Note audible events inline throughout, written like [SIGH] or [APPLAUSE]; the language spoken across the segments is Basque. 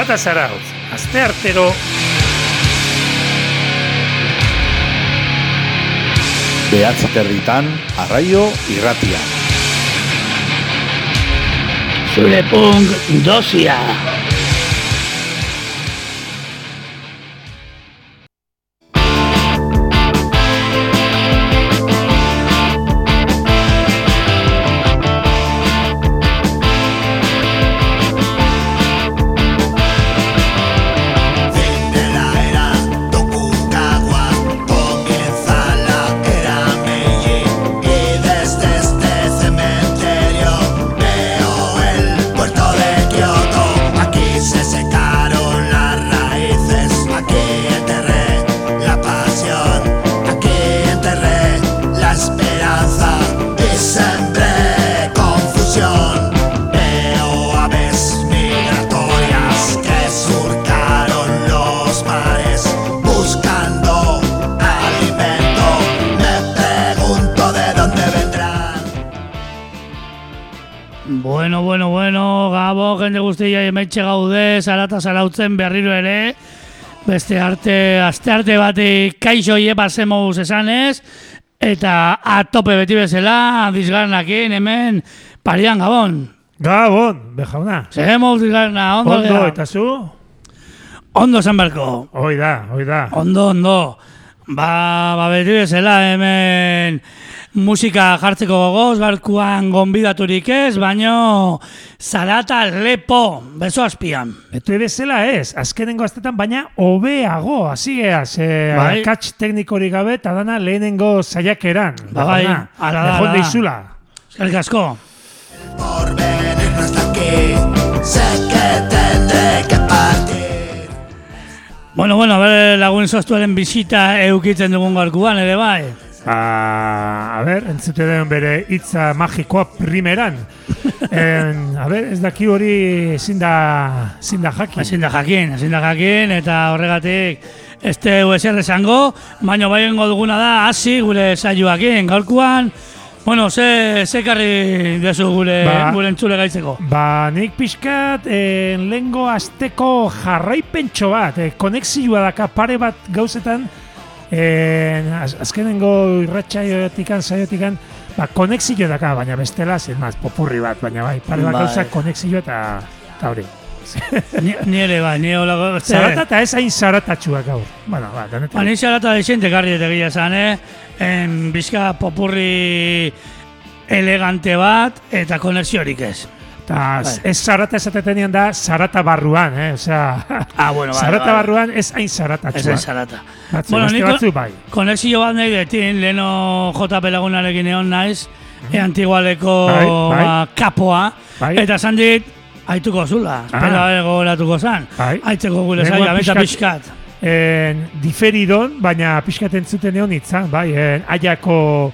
Zarata zarautz, azte artero... Behatzi territan, arraio irratia. Zure punk dosia. Hemetxe gaude, zarata zarautzen berriro ere, beste arte, aste arte bati kaixo iepa zemous esanez, eta atope beti bezala, dizgarnakin hemen, parian Gabon. Gabon, bejauna. Zemous dizgarna, ondo, Ondo, eta zu? ondo esan berko. Hoi da, hoi da. Ondo, ondo. Ba, ba beti bezala hemen musika jartzeko gogoz, garkuan gonbidaturik ez, baino zarata lepo, beso azpian. Beto bezala ez, azkenengo astetan, baina hobeago, hasi geaz, eh, Bai. akats teknikorik gabe, eta dana lehenengo saiakeran. Ba, bai, ala da, ala da. deizula. Eskerrik asko. Por venir aquí. Sé que tendré que partir. Bueno, bueno, bere lagun sostuaren bisita eukitzen dugun garkuan, ere bai. A, a ber, entzute den bere hitza magikoa primeran. [LAUGHS] en, a ber, ez daki hori ezin da, ezin da jakin. Ezin da jakin, ezin da jakin, eta horregatik ez teu ezer esango, baina baiengo duguna da, hasi gure saioakin, gaurkoan, bueno, ze, ze karri dezu gure, Ba. gure entzule gaitzeko. Ba, nik pixkat eh, lengo asteko jarraipentxo bat, eh, konexioa daka pare bat gauzetan, eh, az, azkenengo irratxaiotikan, saiotikan, ba, konexio daka, baina bestela, zen maz, popurri bat, baina bai, pare bat Bai. gauza konexio eta, eta hori. Ni, [LAUGHS] ni ere bai, ni hola... Zarata eta ez hain zaratatxua gaur. Bueno, ba, Ba, danetan. ni xarata desente karri eta gila esan, eh? En, bizka popurri elegante bat eta konexiorik ez. Eta Bai. ez zarata esatetenean da, zarata barruan, eh? Osea, Ah, bueno, [LAUGHS] bai, zarata bai. barruan ez hain zaratatxua. ez zarata. Batzu, Bueno, niko- batzu bai. Konexio bat nahi detin, leheno JP lagunarekin egon naiz, e antigualeko Bai, bai. ba, kapoa, Bai. eta esan dit, aituko zula, Ah. espero ego latuko zan, Bai. aitzeko gure zaila, beta pixkat-. En, diferidon, baina pixkat entzuten egon itza, bai, en, aiako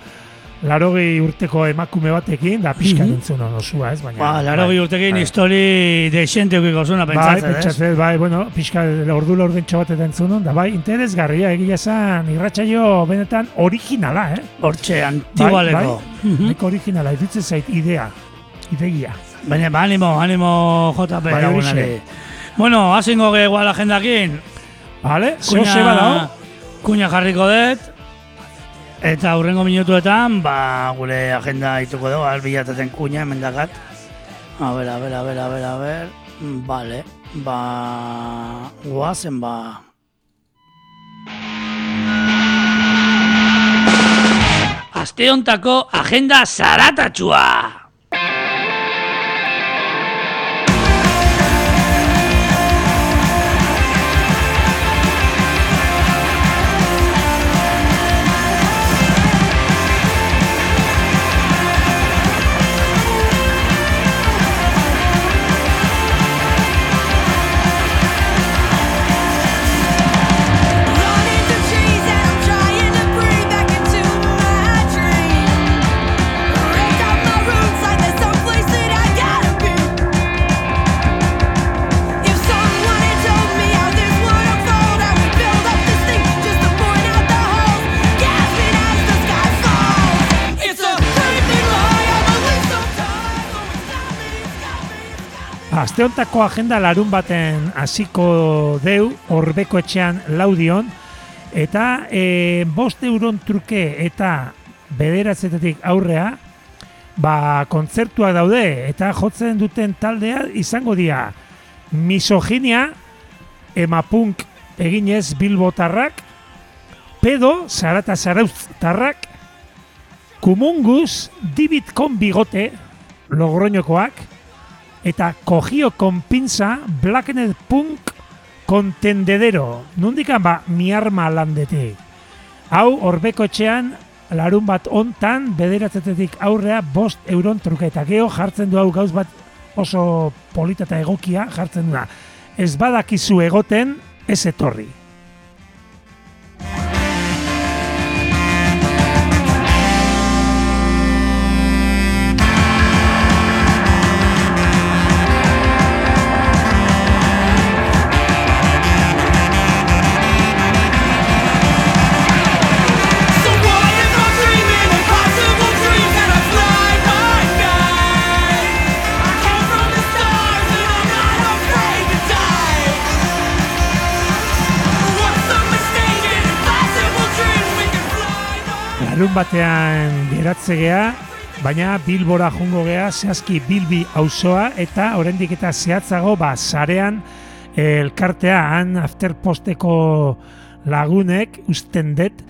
larogei urteko emakume batekin, da pixkat Mhm. entzun hon osua, ez, baina... Ba, laro bai, urtekin bai. histori deixente ukiko zuna Bai, pentsatzen, ez? pentsatzen, bai, bueno, pixkat ordu laurdentxo bat entzun da bai, interesgarria egia esan, irratsaio benetan originala, eh? Hortxe, antigualeko. Mhm. Nik originala, iruditzen zait idea, idegia. Baina, ba, animo, animo JP Bai, lagunari. horixe. Bueno, hasingo ge igual agendakin, Vale, zeo zeba dago? kuña jarriko dut, eta hurrengo minutuetan, ba, gure agenda ituko dugu, albilataten kuña, emendakat. A ber, a ber, a ber, a ber, a ber, vale, ba, guazen ba. Aste hontako agenda zaratatxua! Asteontako agenda larun baten hasiko deu, horbeko etxean laudion, eta e, bost euron truke eta bederatzetetik aurrea, ba, kontzertuak daude, eta jotzen duten taldea izango dira. Misoginia, emapunk eginez bilbotarrak, pedo, zarata zarauztarrak, kumungus, dibit kon bigote, logroñokoak, eta kogio konpintza Blackened Punk kontendedero. Nundikan ba, mi arma landetik. Hau, horbeko etxean, larun bat ontan, bederatzetetik aurrea, bost euron truke. Eta geho jartzen du hau gauz bat oso polita eta egokia jartzen duena. Ez badakizu egoten, ez etorri. Batean geratze gea, baina Bilbora jungo gea, zehazki Bilbi auzoa eta oraindik eta zehatzago ba sarean eh, elkartea han afterposteko lagunek usten dut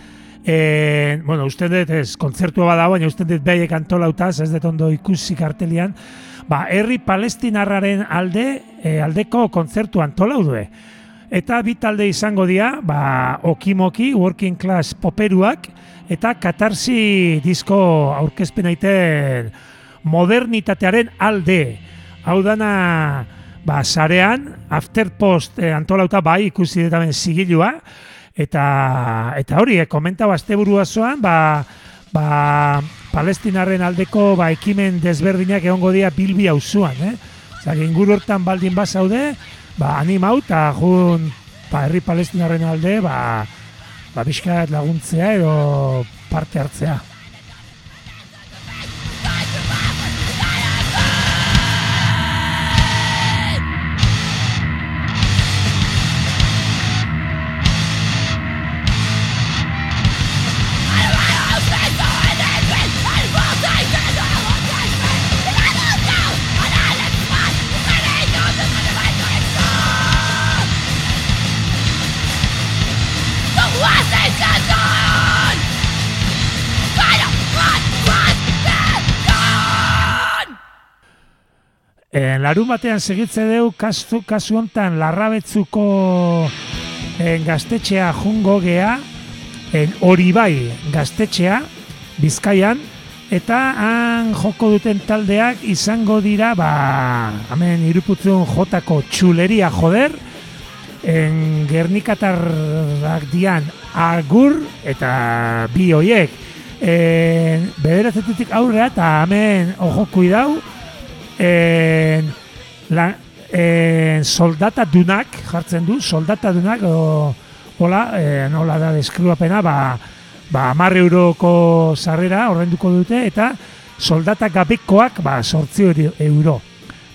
Eh, bueno, usten dut ez, kontzertua bada, baina usten dut behaiek antolautaz, ez dut ondo ikusi kartelian, ba, herri palestinarraren alde, eh, aldeko kontzertu antolau due. Eta bi talde izango dira, ba, okimoki, working class poperuak, eta katarsi disko aurkezpen aiten modernitatearen alde. Hau dana, ba, sarean, afterpost eh, antolauta bai ikusi dut hemen zigilua, eta, eta hori, eh, komentau asteburua zoan, ba, ba, palestinarren aldeko ba, ekimen desberdinak egongo dira bilbi auzuan, eh? Zag, inguru hortan baldin bazaude, ba, animau eta jun ba, herri palestinarren alde, ba, ba, bizkat laguntzea edo parte hartzea. E, larun batean segitze deu, kasu, kasu hontan larrabetzuko en, gaztetxea jungo gea, en, hori bai gaztetxea, Bizkaian, eta han joko duten taldeak izango dira, ba, hemen iruputzun jotako txuleria joder, en Gernikatarrak dian agur eta bi hoiek. En, bederatzetutik aurrea eta hemen ojo kuidau, en, la, en, soldata dunak jartzen du, soldata dunak, o, hola, eh, nola da deskribapena, ba, ba, amar euroko sarrera ordainduko dute, eta soldata gabekoak, ba, sortzi euro.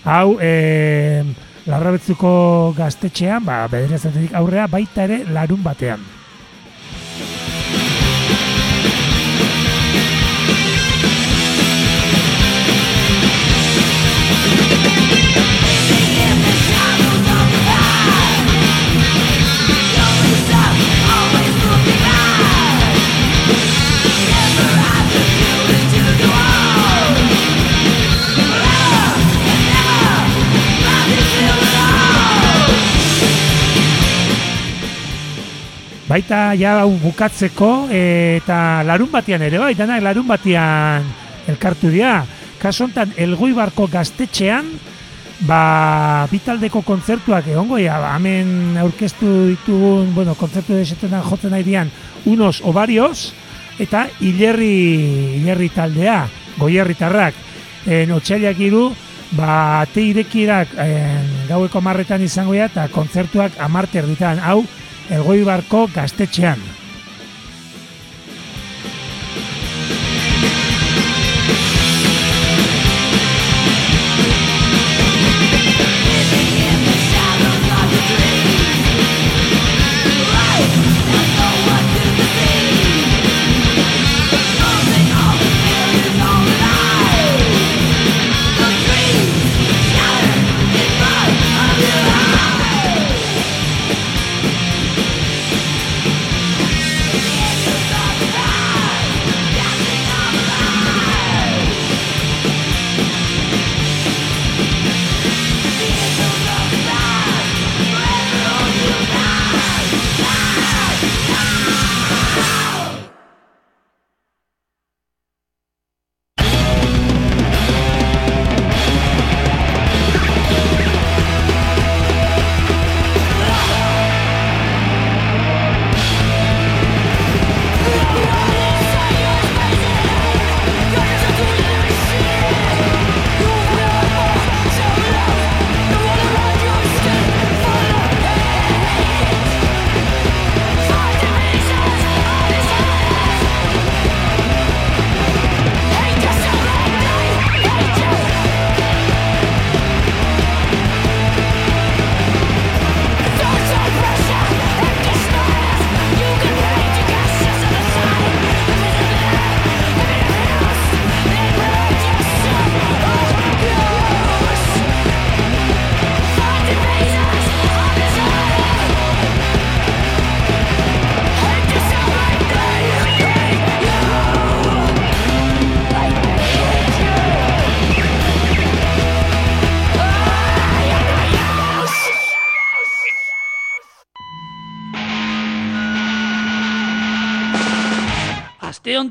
Hau, eh, larrabetzuko gaztetxean, ba, bederatzetik aurrea, baita ere larun batean. Baita ja bukatzeko e, eta larun batean ere bai, danak larun batean elkartu dira. Kaso honetan Elgoibarko gaztetxean ba, bitaldeko kontzertuak egongo ja, ba, hemen aurkeztu ditugun, bueno, kontzertu desetenan jotzen nahi dian, unos ovarios, eta hilerri, hilerri taldea, goierritarrak, en otxailak iru, ba, ate irekirak en, gaueko marretan izango dira, eta kontzertuak amarte erditan, hau, Elgoibarko gaztetxean.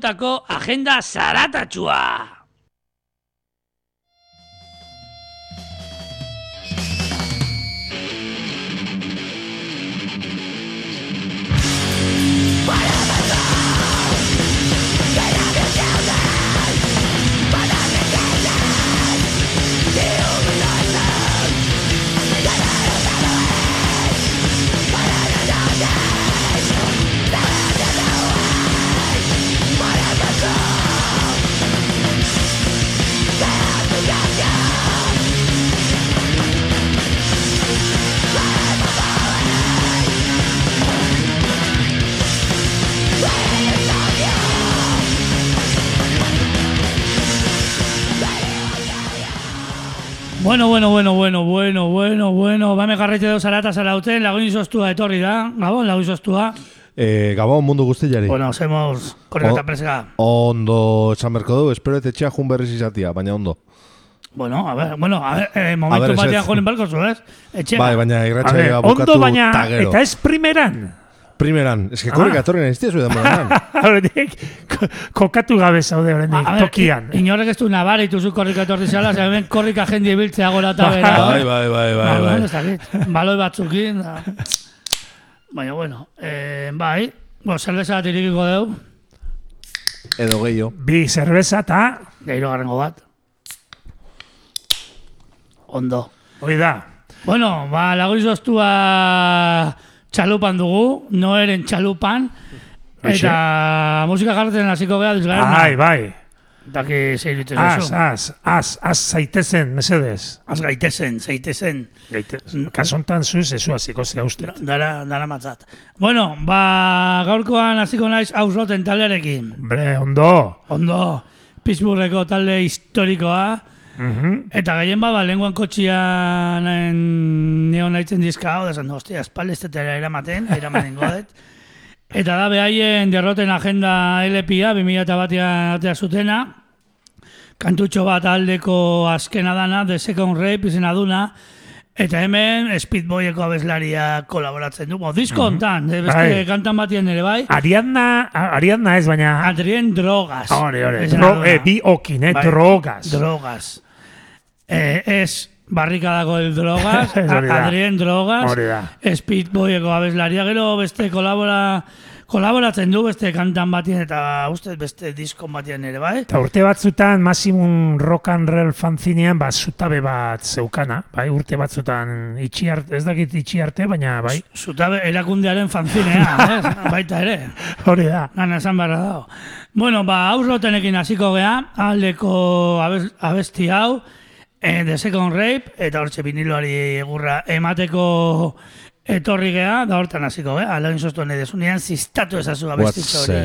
Hontako agenda zaratatxua. Bueno, bueno, bueno, bueno, bueno, bueno, bueno, ba me garraite deu zarata zarauten, lagun izostua etorri da, gabon, lagun izostua. Eh, Gabon mundu guztiari. Bueno, hacemos korrekta O- presga. Ondo esan berko du, espero etxea jun berriz izatia, baina ondo. Bueno, a ver, bueno, a ver, eh, momentu batean ez- joren barko zu, ez? Etxea. Bai, baina A irratxa ver, bukatu ondo baina, eta ez primeran. Primeran, eske korrik Ah. atorri nahi ztia zuen demoran. Horretik, ko- kokatu gabe zaude horretik, tokian. Inorrek ez du nabaritu zu korrika etorri zala, ze hemen korrika jendi ibiltzea gora eta bera. bai, bai, bai, bai, Ba, bai. ez dakit, baloi batzukin. Da. Baina, bueno, eh, bai, bo, zerbeza bat irikiko deu, Edo gehiago. Bi zerbeza eta, gehiro garrengo bat. Ondo. hori da. Bueno, ba, lagun izoztua txalupan dugu, noeren txalupan, eta musika jartzen hasiko geha dizgaren. Bai, bai. Daki zeiritzen Az, oso. az, az, az zaitezen, mesedez. Az gaitezen, zeitezen. Kasontan zuz, ezu hasiko zea uste. Dara, dara matzat. Bueno, ba, gaurkoan hasiko naiz ausroten taldearekin. Bre, ondo. Ondo, Pittsburgheko talde historikoa, Mhm. eta gehien ba, ba lenguan kotxian neon naitzen dizka hau, da zan, hostia, espaldestetera eramaten, eramaten godet. [LAUGHS] Eta da behaien derroten agenda LPA, 2000 batean atea zutena, kantutxo bat aldeko azkena dana, The Second Rape izena duna, eta hemen Speedboyeko abeslaria kolaboratzen du. Bo, disko hontan, eh, beste Bai. kantan batien ere bai, Ariadna, Ariadna ez, baina... Adrien Drogas. Hore, hore. Dro, eh, bi okin, eh, Bai. drogas. Drogas. Eh, es barrikadako el drogas, [LAUGHS] Ez. Adrien Drogas. Speedboyeko abeslaria, gero beste kolabora, kolaboratzen du beste kantan batien eta uste beste diskon batien ere, bai? Eta urte batzutan, Maximum Rock and Roll fanzinean, ba, zutabe bat zeukana, bai, urte batzutan itxi arte, ez dakit itxi arte, baina, bai, Zutabe erakundearen fanzinea, [LAUGHS] ez? baita ere. hori da. Gana esan beharra dago. Bueno, ba, auslotenekin hasiko gea, aldeko abes, abesti hau, eh, The Second Rape, eta hortxe viniloari egurra emateko etorri gea, da hortan hasiko gea, alain soztu nahi desunean, zistatu ezazu abestitxo hori.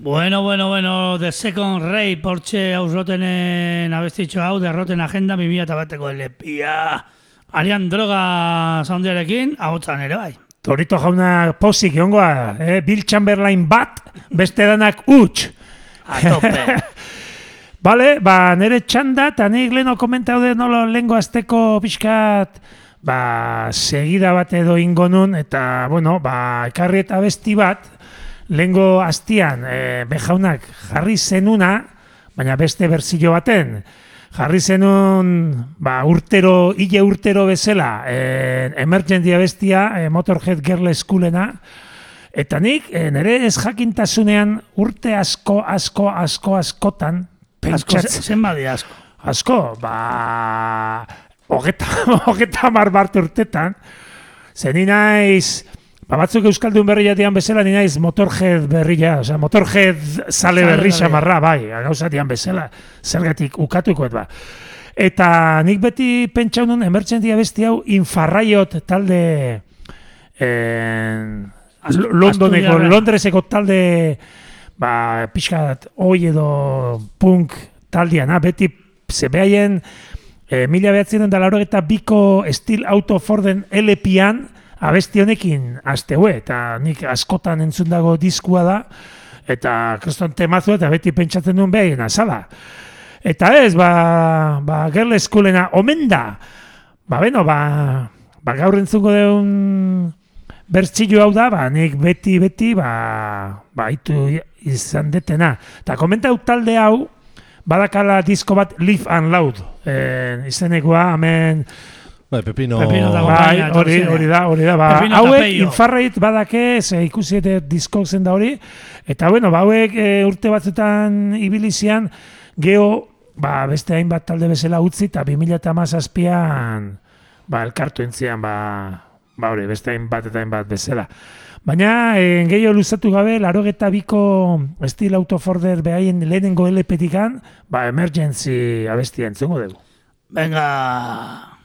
Bueno, bueno, bueno, The Second Ray, Porsche ausrotenen abestitxo hau, derroten agenda 2000 eta bateko elepia. Arian droga soundiarekin, ahotzan ere bai. Torito jauna posik egongoa, eh? Bill Chamberlain bat, beste danak huts. A tope. [LAUGHS] Bale, ba, nire txanda, eta nik leheno komentau de nolo lehengo azteko pixkat, ba, segida bat edo ingo nun, eta, bueno, ba, ekarri eta besti bat, lehengo aztian, e, behaunak jarri zenuna, baina beste berzio baten, jarri zenun, ba, urtero, hile urtero bezala, e, emergentia bestia, e, Motorhead Girl Schoolena, Eta nik, e, nire ez jakintasunean urte asko, asko, asko, askotan, Asko, pentsatz- zen badi asko. asko, ba, hogeta, [LAUGHS] hogeta mar bart urtetan, ze ni naiz, ba, batzuk Euskaldun berri jatian bezala, ni naiz motorhead berria, osea, motorhead zale Zale berri samarra, bai, gauzatian bezala, zergatik ukatukoet ba. Eta nik beti pentsau nun, emergentia besti hau, infarraiot talde, Astu- Londoneko. Londreseko talde, ba, pixkat, oi edo punk taldiana, beti ze behaien e, mila behatzen da laro eta biko Steel Auto Forden LP-an abesti honekin azteue, eta nik askotan entzun dago diskua da, eta kriston temazu eta beti pentsatzen duen behaien azala. Eta ez, ba, ba Girl Schoolena omen da, ba, beno, ba, ba gaur entzungo deun bertxillo hau da, ba, nik beti, beti, ba, ba, itu izan detena. Eta komentau talde hau, badakala disko bat Live and Loud, eh, izenekoa, hemen, Bai, Pepino... Pepino dago. bai, hori, hori da, hori da, ba, Pepino hauek infarrait badake, ze ikusi ete disko zen da hori, eta bueno, ba, hauek e, urte batzutan ibilizian, geho, ba, beste hainbat talde bezala utzi, eta 2008an, ba, elkartu entzian, ba, ba, hori, beste hainbat eta hainbat bezala. Baina, e, gehiago luzatu gabe, laro eta biko Steel Autoforder behaien lehenengo LP-tikan, ba, emergency abestia entzungo dugu. Venga.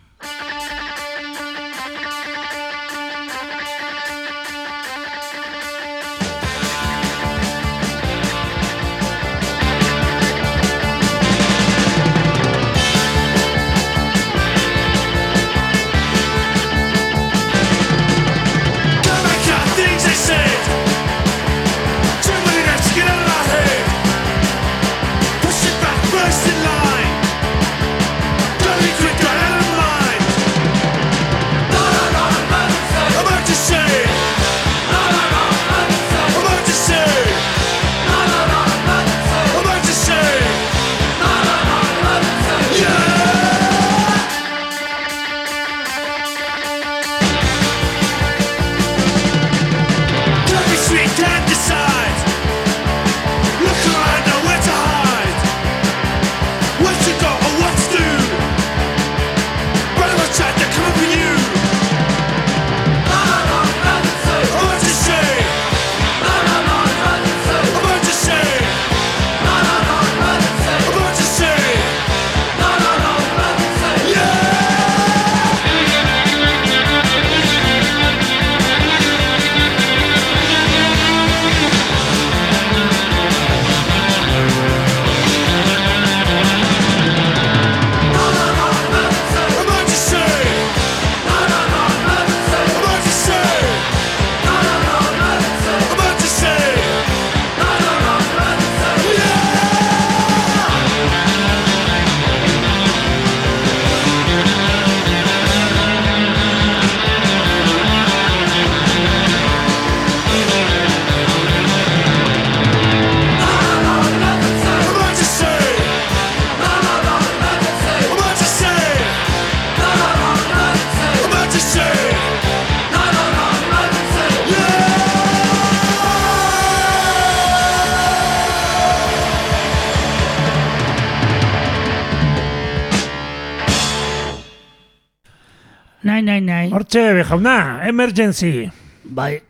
Jauna, emergency. Bai.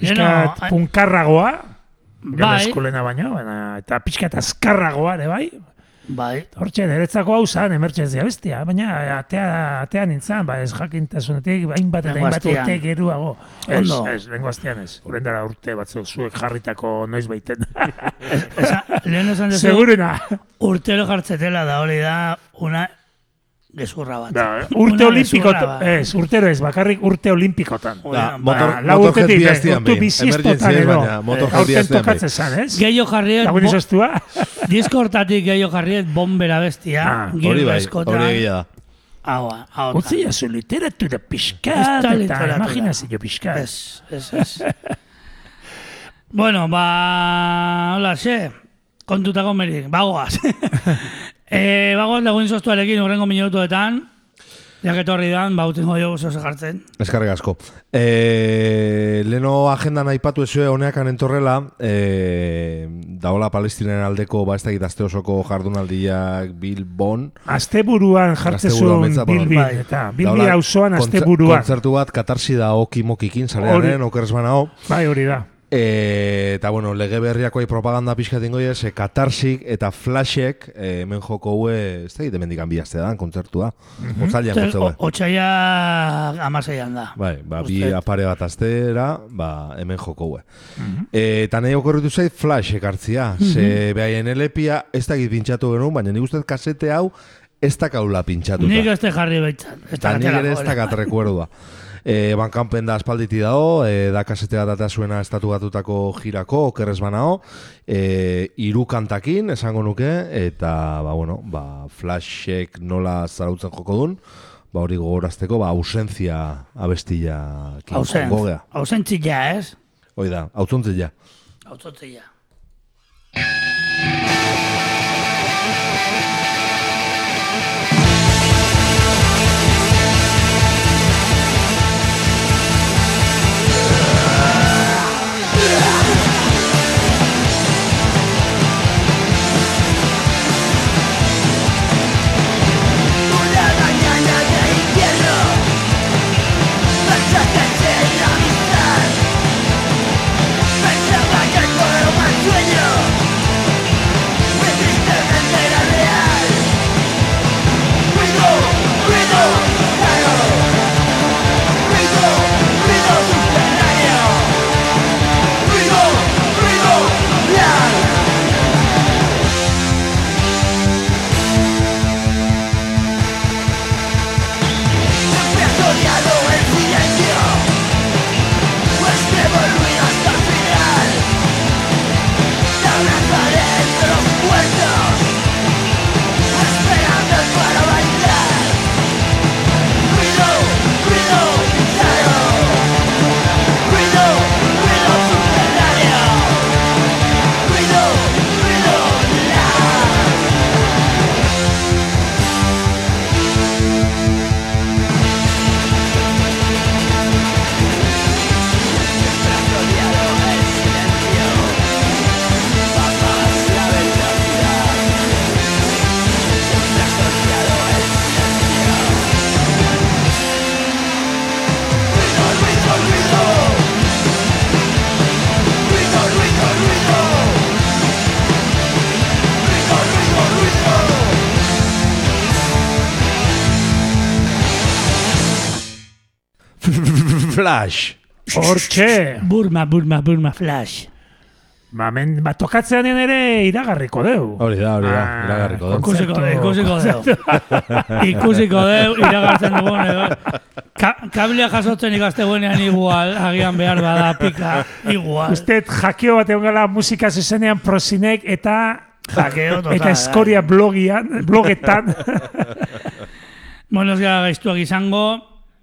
Piskat ai- punkarragoa, Bai. eskolena baino, baina, eta pixkat azkarragoa ere bai. Bai. Hortxe, niretzako hau zan, emertxezia bestia, baina atea, atea nintzen, ba, ez jakintasunetik, hainbat eta hainbat urte geruago. Ez, ez, lehengo astean ez. Urendara urte batzuk zuek jarritako noiz baiten. Esa, lehen esan dezu, Segurena. urtero jartzetela da hori da una gezurra bat. Da, urte olimpiko, ez, urtero ez, bakarrik urte olimpikotan. Da, da, motor, Ba, lau motor urtetik, eh, biaztian urtu behin. Emergency ez, edo. baina motor jet Aurten biaztian tokatzen behin. zan, ez? Gehiago jarriet, Lagun bo, izostua. [LAUGHS] diskortatik gehiago jarriet bombera bestia, Ah, Hori bai, hori egia da. Hau, hau. Utzi jazu literatura pixkat, eta imaginazio pixkat. Ez, ez, ez. [LAUGHS] bueno, ba, hola, xe, kontutako merik, bagoaz. [LAUGHS] e, bagoaz lagun izoztuarekin urrengo minutuetan, jaketorri dan, ba, utingo jo oso jartzen. Eskarrik asko. E, leno agendan aipatu ezue honeakan entorrela, e, daola Palestinaren aldeko, ba ez da aste osoko jardunaldiak Bilbon. Asteburuan bueno, bilbi, bai. eta bilbi auzoan asteburuan. Kontzertu bat katarsi da oki mokikin, zarearen, okerz banao. Bai, hori da. E, eta bueno, lege berriakoai propaganda pixka dingo ez, e, katarsik eta flashek e, hemen joko hue, ez da, hemen dikan bihazte da, kontzertua. Hue. o- Otsaia amaseian da. Bai, ba, bi apare bat aztera, ba, hemen joko hue. e, eta nahi okorritu zait flash ekartzia. Ze behaien elepia ez da pintxatu genuen, baina nik uste kazete hau ez da kaula pintxatuta. Nik ez te jarri baitzan. Ez Eta nik ere ez rekuerdua. [LAUGHS] E, bankanpen da aspalditi dago, e, da kasete bat eta zuena estatu batutako jirako, okerrez banao, e, iru kantakin, esango nuke, eta, ba, bueno, ba, flashek nola zarautzen joko dun, ba, hori gogorazteko, ba, ausentzia abestila Ausent, gogea. ausentzia, ez? Hoi da, autzontzia. Autotzia. Flash! Hortxe, Burma, Burma, Burma, Flash. ba, men, ba, tokatzean ere iragarriko deu. Hori da, hori da, Ah, iragarriko da. Ikusiko, Kontzertu- ikusiko deu. [LAUGHS] ikusiko deu, iragartzen dugun edo. Ka kablia jasotzen ikastegunean igual, agian behar bada pika, igual. Uste jakeo bat egon gala musika zuzenean prosinek eta Jakeo total, eta eskoria blogian, blogetan. [LAUGHS] Bueno, ez gara gaiztuak izango,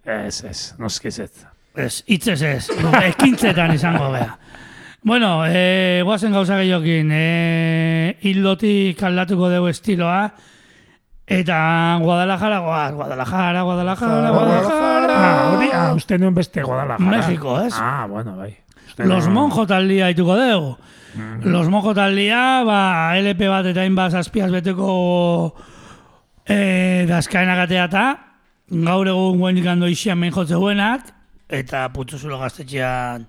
ez, ez, noski ez. Ez, hitzez ez, ekintzetan izango bea. Bueno, eh, guazen gauza gehiokin, eh, hildotik aldatuko dugu estiloa, eta Guadalajara, goaz, Guadalajara, Guadalajara, Guadalajara. Ah, hori, ah, uste nuen beste Guadalajara. México, ez? Ah, bueno, bai. Uste Los Monjo taldea dituko dugu. Los Monjo taldea, ba, LP bat eta inbaz azpiaz beteko e, dazkaenak ateata, gaur egun guen ikando isian main jotze buenak, eta putzuzulo gaztetxean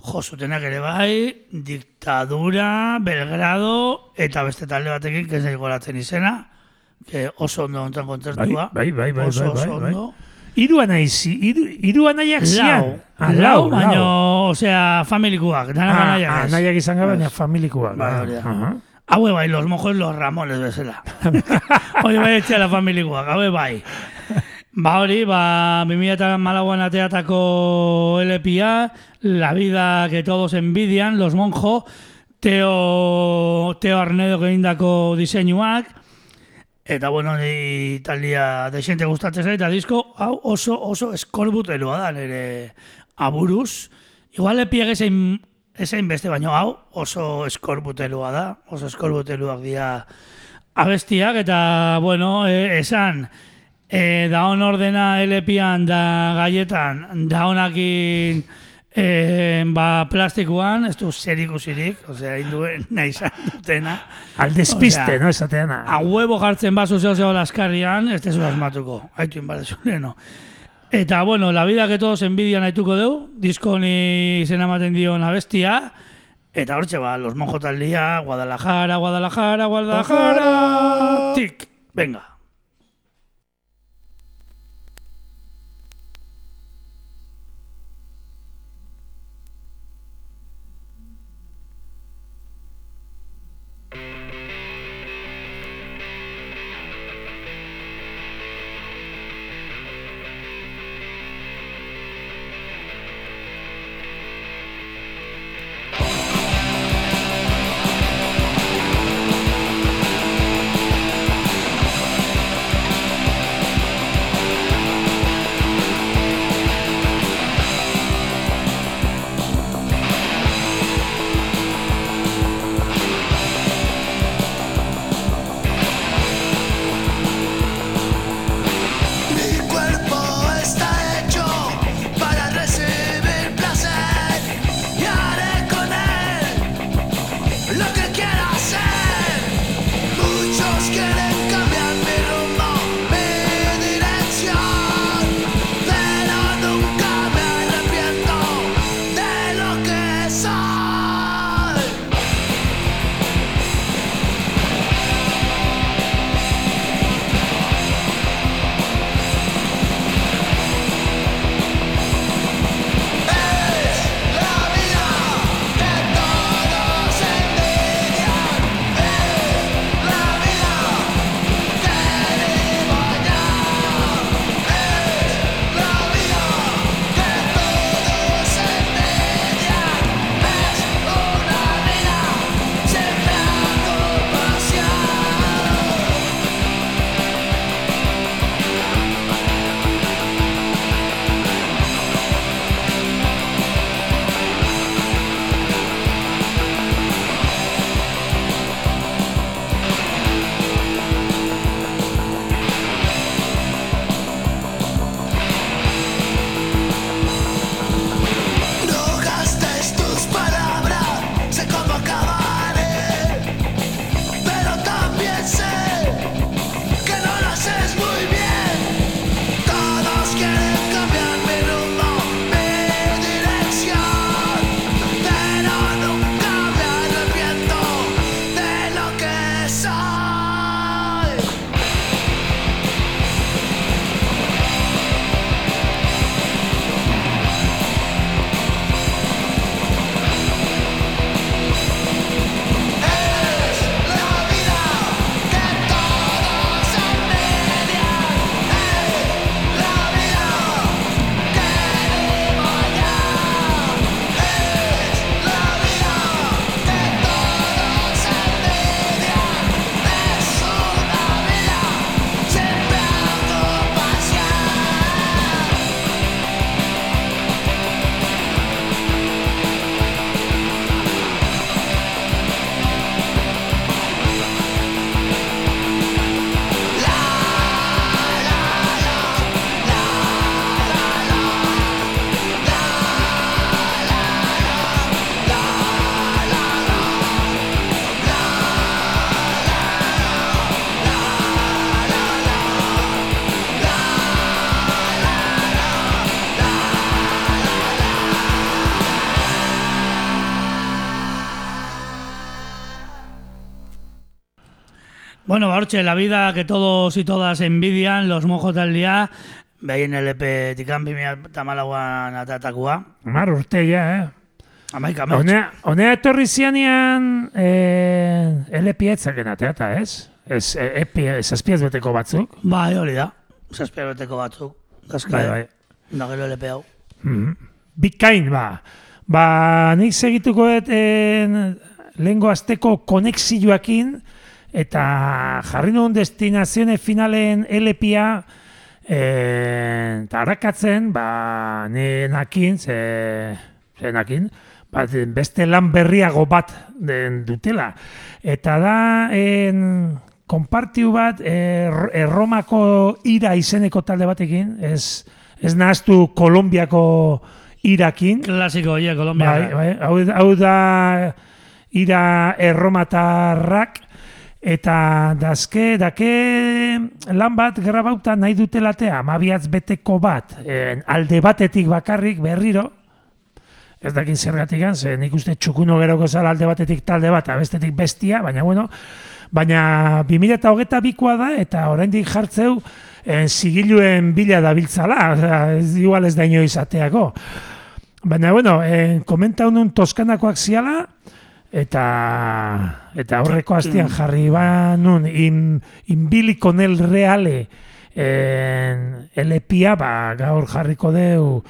jo zutenak ere bai, diktadura, Belgrado, eta beste talde batekin, que ez goratzen izena, que oso ondo ontan kontzertua. Bai, bai, bai, oso, bai, oso bai, bai. ondo. Hiru anaizi, hiru, hiru anaiak Lau, zian. Ah, lau, baino, osea, familikuak, dana Ah, anaiak ah, anaiak izan gara, baina familikoak. Bai, Ah, hori da. aha. Haue bai, los mojos los ramones bezala. [LAUGHS] hori bai etxela familikoak, haue bai. Ba hori, ba, 2008an ateatako LPA, La vida que todos envidian, Los Monjo, Teo, Teo Arnedo egindako diseinuak, eta bueno, ni taldia desente gustatzen zait, eta disko, hau oso, oso eskorbuteloa da, nire aburuz. Igual LPA ezein, ezein beste, baino hau oso eskorbuteloa da, oso eskorbuteluak dira abestiak, eta bueno, e, esan, e, da hon ordena LPan da gaietan, da honakin e, ba, plastikoan, ez du zer ikusirik, osea, induen [LAUGHS] nahi izan dutena. Al despiste, Osea, no, esateana. A huevo jartzen bazu zeo zeo laskarrian, ez tezu asmatuko, haitu inbarezuneno. [LAUGHS] Eta, bueno, la vida que todos envidian haituko deu, disko ni izena ematen dion abestia, eta hortxe ba, los monjo taldia, Guadalajara, Guadalajara, Guadalajara, tik, venga. Hortxe, la vida que todos y todas envidian, los mojos del día, behin LP tikan 2008an atatakua. Mar urte ja, eh? Amaika metx. Honea, honea etorri zianean eh, LP etzaken ateata, ez? Ez, e, epi, zazpiaz beteko batzuk. Bai, hori da. Zazpia beteko batzuk. Gaska, Bai, bai, bai. Da gero LP hau. Mhm. Bikain, ba. Ba, nik segituko dut en, lehengo azteko konexioakin eta jarri nuen destinazione finalen LPA eta harakatzen, ba, nenakin, ze, zenakin, ba, beste lan berriago bat den dutela. Eta da, en, konpartiu bat er, erromako ira izeneko talde batekin, ez, ez nahaztu Kolombiako irakin, Klasiko, oie, Kolombia. Bai, bai, hau, hau da ira erromatarrak eta dazke, dake lan bat grabauta nahi dutelatea, amabiatz beteko bat, en, alde batetik bakarrik berriro, ez dakin zergatik ze nik uste txukuno geroko zala alde batetik talde bat, eta bestetik bestia, baina bueno, baina 2008 bikoa da, eta oraindik jartzeu, en, zigiluen bila dabiltzala, ez, igual ez da inoiz ateako. Baina, bueno, eh, komenta honun toskanakoak ziala, eta eta horreko hastian jarri ba nun in, inbiliko nel reale en, LPA ba, gaur jarriko deu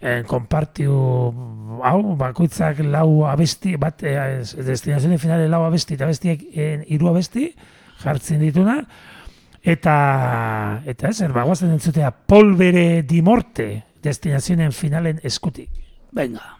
en, konpartiu hau, bakoitzak lau abesti, bat, eh, destinazioen finale lau abesti, eta bestiek hiru abesti jartzen dituna, eta eta ez, bagoazen entzutea polbere di morte destinazioen finalen eskutik. Venga.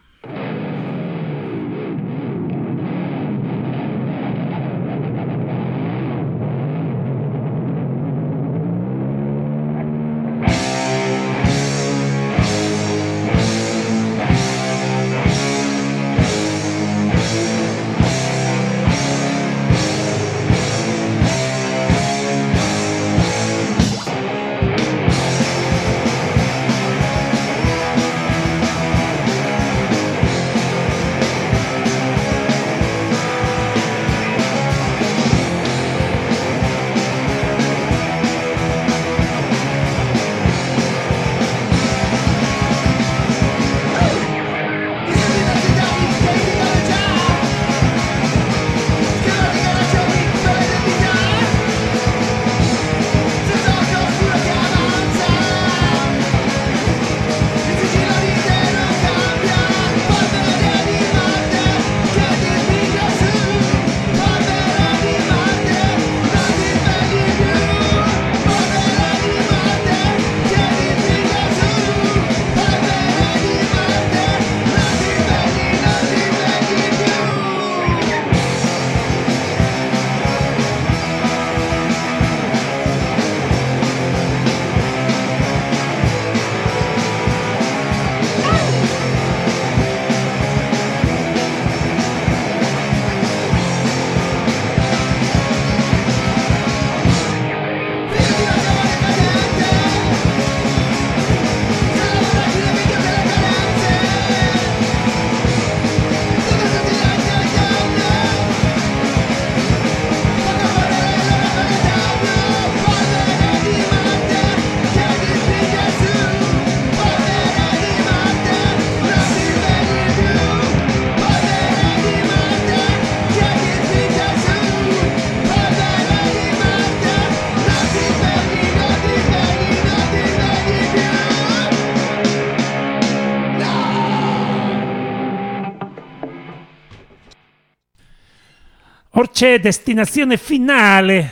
Hortxe destinazione finale.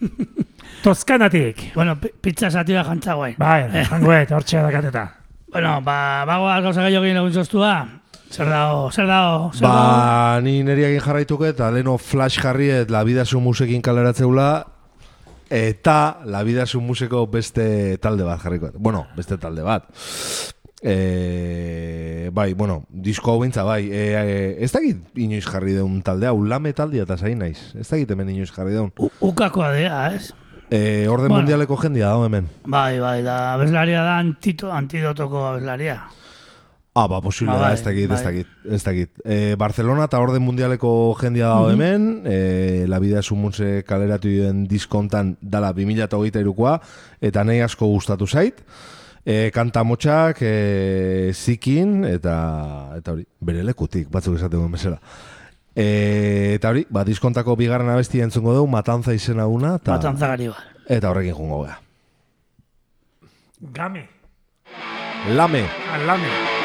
[LAUGHS] Toskanatik. Bueno, pi- pizza sativa jantza guai. Bai, jangoet, hortxe dakateta. [LAUGHS] Bueno, ba, bagoaz gauza gehiago egin egun zoztua. Zer dago, zer dago, zer dago. Ba, ni neriakin jarraituko eta leno flash jarriet La Vida Su Musekin kaleratzeula eta La Vida Su Museko beste talde bat jarriko. Bueno, beste talde bat. E, bai, bueno, disko hau bintza, bai. E, e, ez dakit inoiz jarri deun talde hau, lame taldea eta zain naiz. Ez dakit hemen inoiz jarri deun. U- Ukakoa dea, ez? E, orden Bueno. mundialeko jendia da hemen. Bai, bai, da abeslaria da antito, antidotoko abeslaria. Ah, ba, posible Ba, da, bai, ez dakit, ez bai. dakit, ez dakit. E, Barcelona eta orden mundialeko jendia dago hemen, e, La Vida es un Munse kaleratu den diskontan dala 2008 irukoa, eta nahi asko gustatu zait. E, kanta motxak, e, zikin, eta, eta hori, bere lekutik, batzuk esaten duen bezala. E, eta hori, ba, diskontako bigarren abesti entzungo dugu, Matanza izena una, eta, Matanza Garibal. eta horrekin jungo gea. Game. Lame. Alame.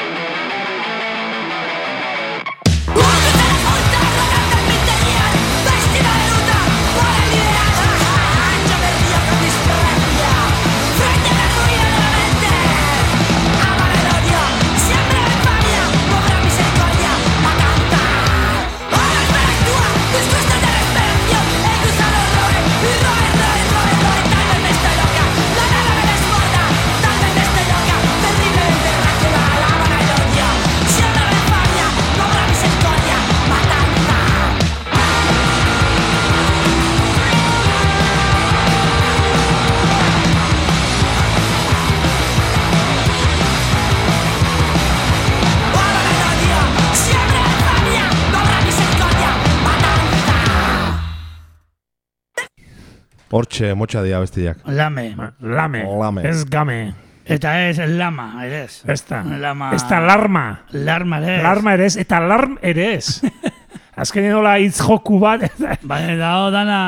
Hortxe, motxa dia bestiak. Lame. Lame. Lame. Ez game. Eta ez lama, ere ez. Ez da. Lama. Ez da larma. Larma, ere ez. Larma ere ez, eta larm ere ez. [LAUGHS] Azkenean nola hitz joku bat, [LAUGHS] Baina dago dana...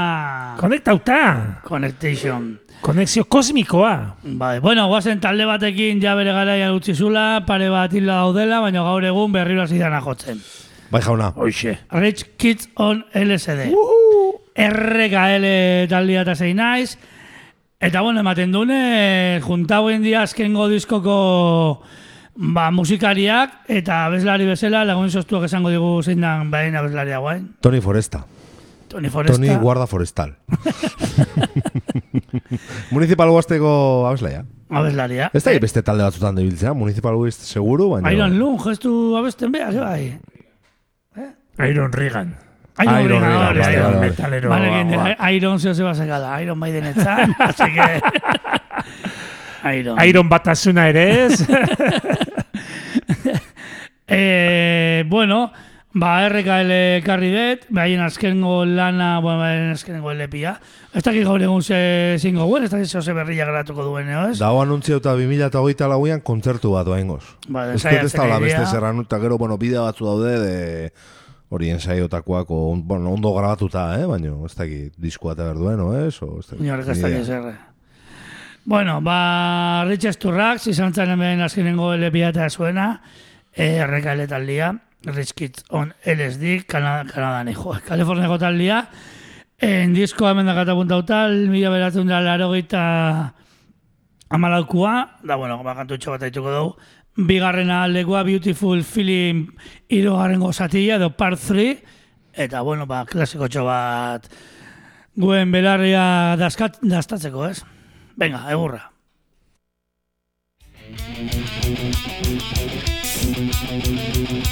konektauta. Connection. Konexio kosmikoa. Bai, bueno, guazen talde batekin ja bere garaia utzi zula, pare bat hila daudela, baina gaur egun berriro hasi dana jotzen. Bai jauna. Hoxe. Rich Kids on LSD. RKL taldea eta zein naiz. Eta bueno, ematen dune, juntau dia azkengo diskoko ba, musikariak eta abeslari bezala lagun soztuak esango digu zein dan bain abeslaria guain. Tony Foresta. Tony Foresta. Tony Guarda Forestal. [LAUGHS] Municipal Guasteko abeslaia. Abeslaria. Ez da beste talde batzutan debiltzea, Municipal Guast seguru, baina... Iron Lung, gestu abesten behar, bai. Iron Regan. Iron, Iron metalero. Vale. Iron zeo se basa cada Iron Maiden etzan, [LAUGHS] así que... Iron. Iron batasuna ere ez. [LAUGHS] Eh, bueno, ba, RKL karri dut, behaien azkengo lana, bueno, behaien azkengo LPia. Ez dakit gaur egun ze zingo guen, ez dakit zeo berria geratuko duen, eo, ez? Dago anuntzio eta 2008 lauian kontzertu bat doaingoz. Ba, Ez dut ez da beste zerran eta gero, bueno, bideo batzu daude de hori ensaiotakoak, o, bueno, ondo grabatuta, eh? baina ez dakit diskoa eta berduen, o ez? O, ez dakit. Ez dakit zerre. Bueno, ba, Rich Sturrax, izan zen hemen azkenengo LPia eta zuena, eh, RKL taldia, Rich Kids on LSD, Kanada, Kanadan, jo, [LAUGHS] Kaliforniako taldia, en diskoa hemen dakata puntauta, mila beratzen da laro gita amalaukua, da, bueno, ba, kantutxo bat aituko dugu, bigarrena legoa Beautiful Feeling irugarren gozatia, edo part 3, eta, bueno, ba, klasiko bat guen belarria daskat, dastatzeko, ez? Venga, egurra. It's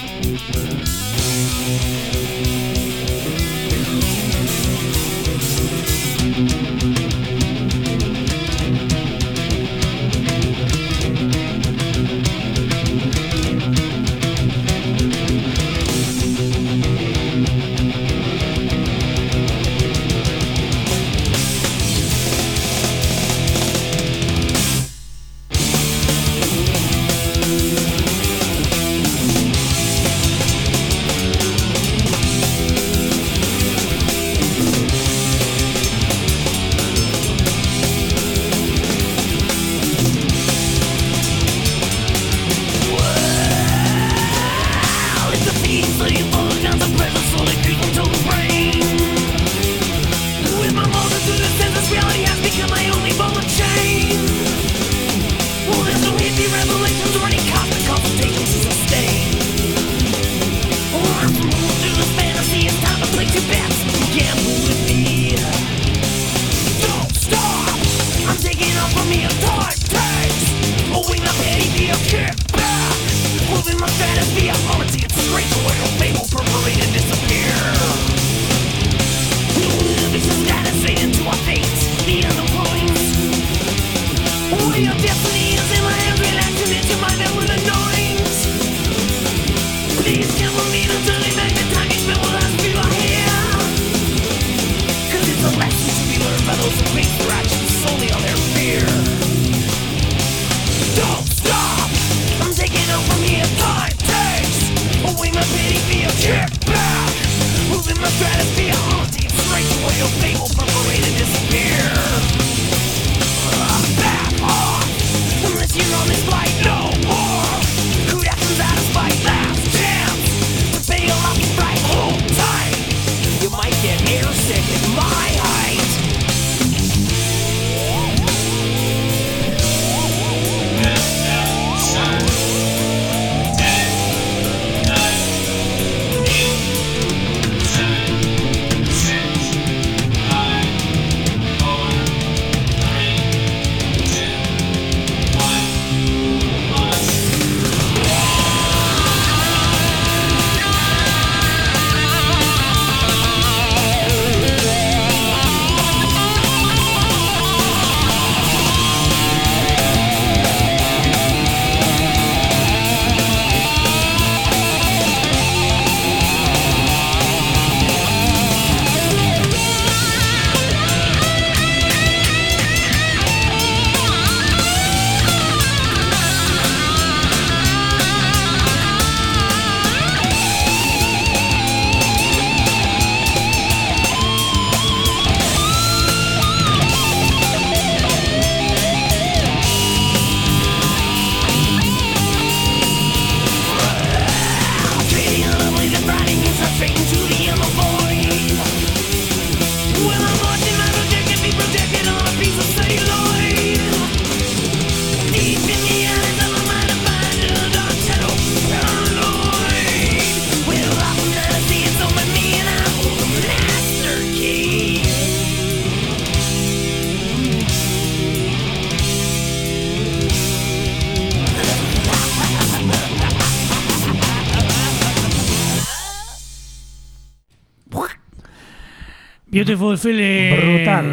Beautiful Feeling Brutal.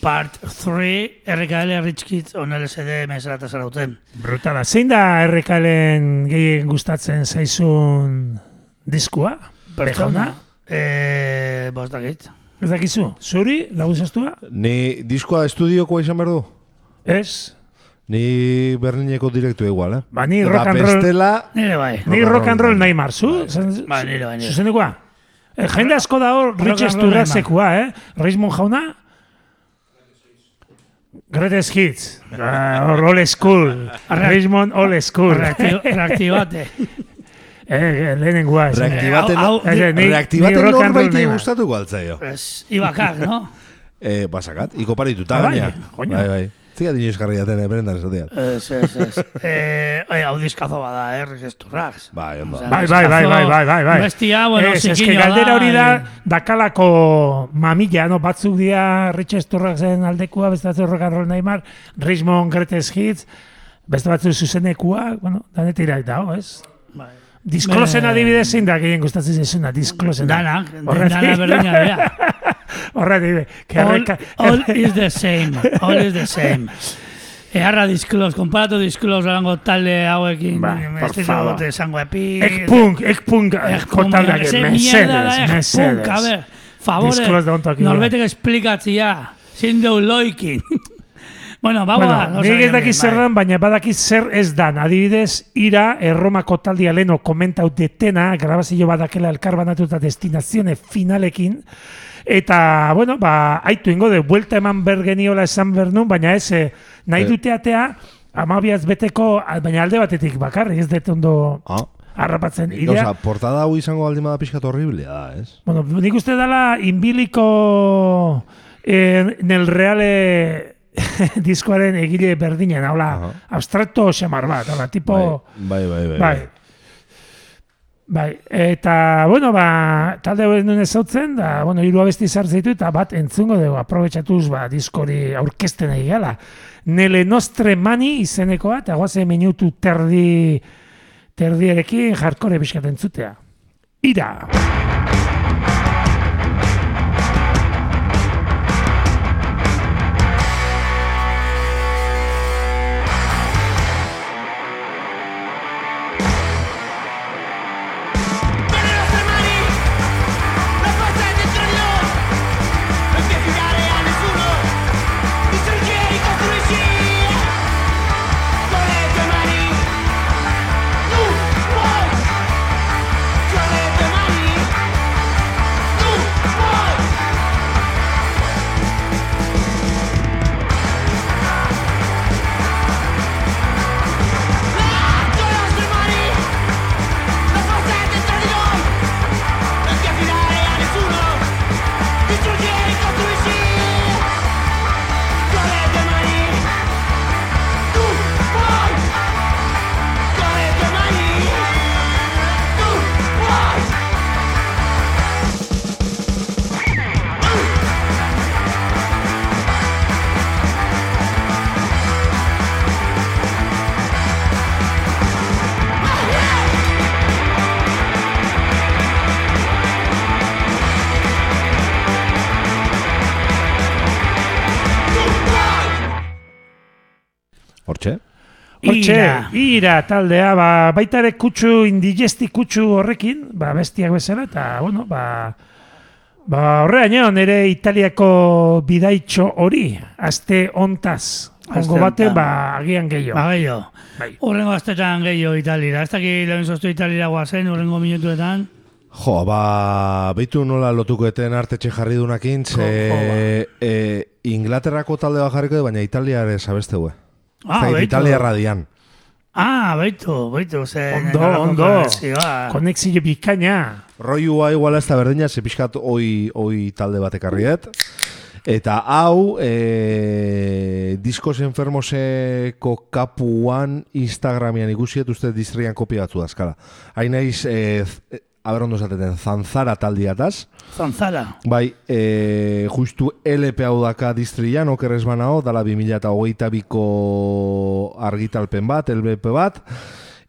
Part 3 RKL Rich Kids on LSD mesera eta zarauten. Brutala. Zein da errekalen gehien gustatzen zaizun diskua? Pertsona? Eh, bost dakit. Ez dakizu? Zuri? Laguzaztua? Ni diskoa estudiokoa izan behar du? Ez? Ni Berlineko direktu igual, eh? Ba, ni rock and roll- bestela, Nire bai. Ni rock and roll nahi marzu? Bai, nire bai, nire. Eh, Jende asko da hor, Rich Esturrazekua, eh? Raismon jauna? Greatest Hits. Hor old school. Raismon old school. Reakti- [LAUGHS] Reaktibate. Eh, lehenengoa. esan. reaktibate, no, Eh, eh, ni- reaktibate ni gustatuko altzaio. Ibakak, no? [LAUGHS] Eh, basakat, iko parituta Ah, bai, gaina. Bai, bai. Jarri jaten, eh, berendan esatea. Ez, ez, ez. [LAUGHS] Eh, oi, hau dizkazo bada, eh, Risturrax. Bai, ondo. Bai, bai, bai, bai, bai, bai, bai. Bestia, bueno, Ez, zikinua galdera hori da, eh. dakalako mamila, no? Batzuk dira Rich Esturraxen aldekua, beste batzuk rock and roll Neymar, Richmond Greatest Hits, beste batzuk zuzenekua, bueno, danetira dago, ez? Bai. Disklosen adibidez zein da gehien gustatzen zaizuna, disklosen. Danak, Horregatik- dana berdina [LAUGHS] dira. Horregatik, que All, erreka- all is the same, all is the same. Eharra disklos, konparatu disklos erango talde hauekin. Bai, por favor. esango epi. Ekpunk, ekpunk, mesedes, ekpunk, a mesedes. ver, favore, Disklos da ontoki, norbetek esplikatzia, zin deu loikin. Bueno, bagoa, Bueno, no nik ez bien, zer bai. dan, baina badakit zer ez dan. Adibidez, ira, erromako taldia leno komentau detena, grabazio badakela elkar banatuta destinazione finalekin, eta, bueno, ba, aitu ingo de, buelta eman bergeniola esan bernun, baina ez, eh, nahi Eh. dute atea, amabiaz beteko, baina alde batetik bakarrik, ez dut ondo Ah, harrapatzen. Osa, Idea, portada hau izango aldi bada pixkat horriblea da, ez? bueno, nik uste dela inbiliko eh, nel reale [LAUGHS] diskoaren egile berdinen, hola, Aha. abstrakto xamar bat, hola, tipo... Bai, bai, bai. Bai. Bai, eta, bueno, ba, talde hori nuen ezautzen, da, bueno, hiru abesti ditu, eta bat entzungo dugu, aprobetsatuz, ba, diskori aurkezten ari gala. Nele Nostre Mani izenekoa, eta guazen minutu terdi, terdierekin jarkore pixkat entzutea. Ira! Venere Hortxe, Ira. ira taldea, ba, baita ere kutsu, indigesti kutsu horrekin, ba, bestiak bezala, eta, bueno, ba, ba horreaino, nire Italiako bidaitxo hori, aste ontaz, Aste ongo bate, ba, agian gehiago. Ba, gehiago. Bai. Horrengo astetan gehiago italira. Ez dakit lehen zoztu italira guazen, horrengo minutuetan. Jo, ba, beitu nola lotuko eten artetxe jarri dunakin, ze e, Inglaterrako talde bat jarriko baina Italiare sabeste. Ah, beitu. Italia radian. Ah, baitu, baitu, ze... Ondo, ondo. Konexio bikaina. Roiua iguala ez da berdina, ze pixkat oi, oi talde bat ekarriet. Eta hau, e, Diskos Enfermoseko kapuan Instagramian ikusiet uste distrian kopiatu dazkala. Hain naiz, e, aber ondo esateten, zanzara taldiataz. Zanzara. Bai, e, justu LP hau daka distrian, okerrez banao, dala 2008 biko argitalpen bat, LP bat,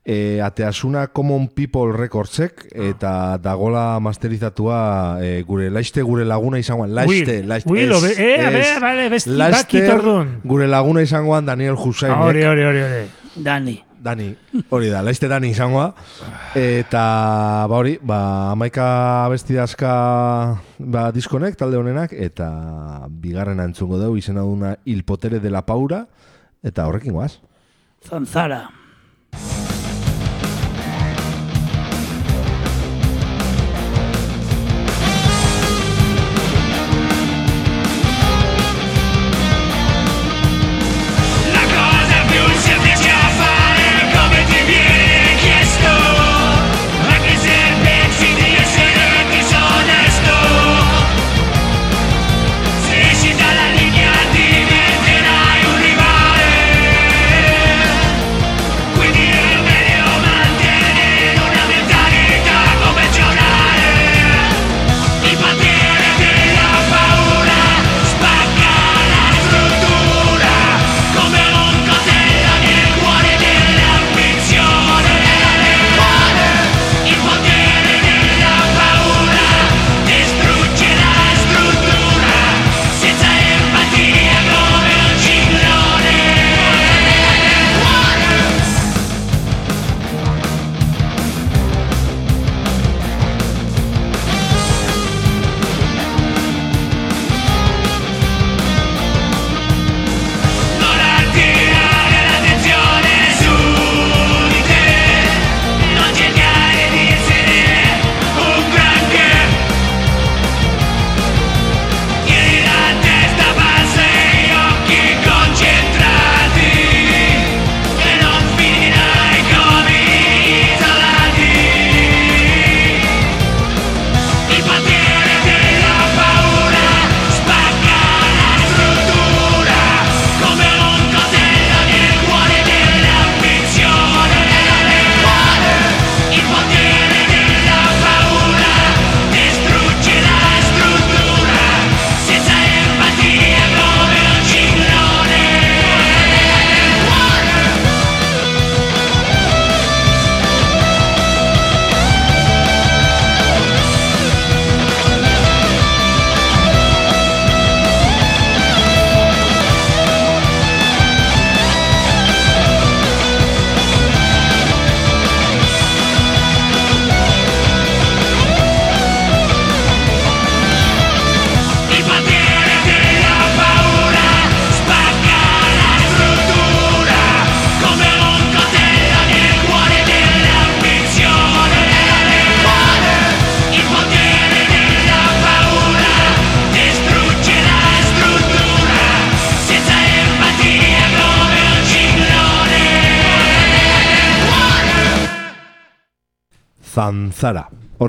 e, ateasuna Common People Recordsek, eta dagola masterizatua e, gure laiste gure laguna izangoan, laiste, Will, laiste, Will, obe- eh, a ver, vale, besti orduan. gure laguna izangoan Daniel Hussein, Ah, Hori, hori, hori, hori. Dani. Dani, hori da, laiste Dani izangoa. Eta, ba hori, ba, amaika abestidazka ba, diskonek, talde honenak, eta bigarren entzungo dugu izena duna Il Potere de la Paura, eta horrekin guaz. Zanzara.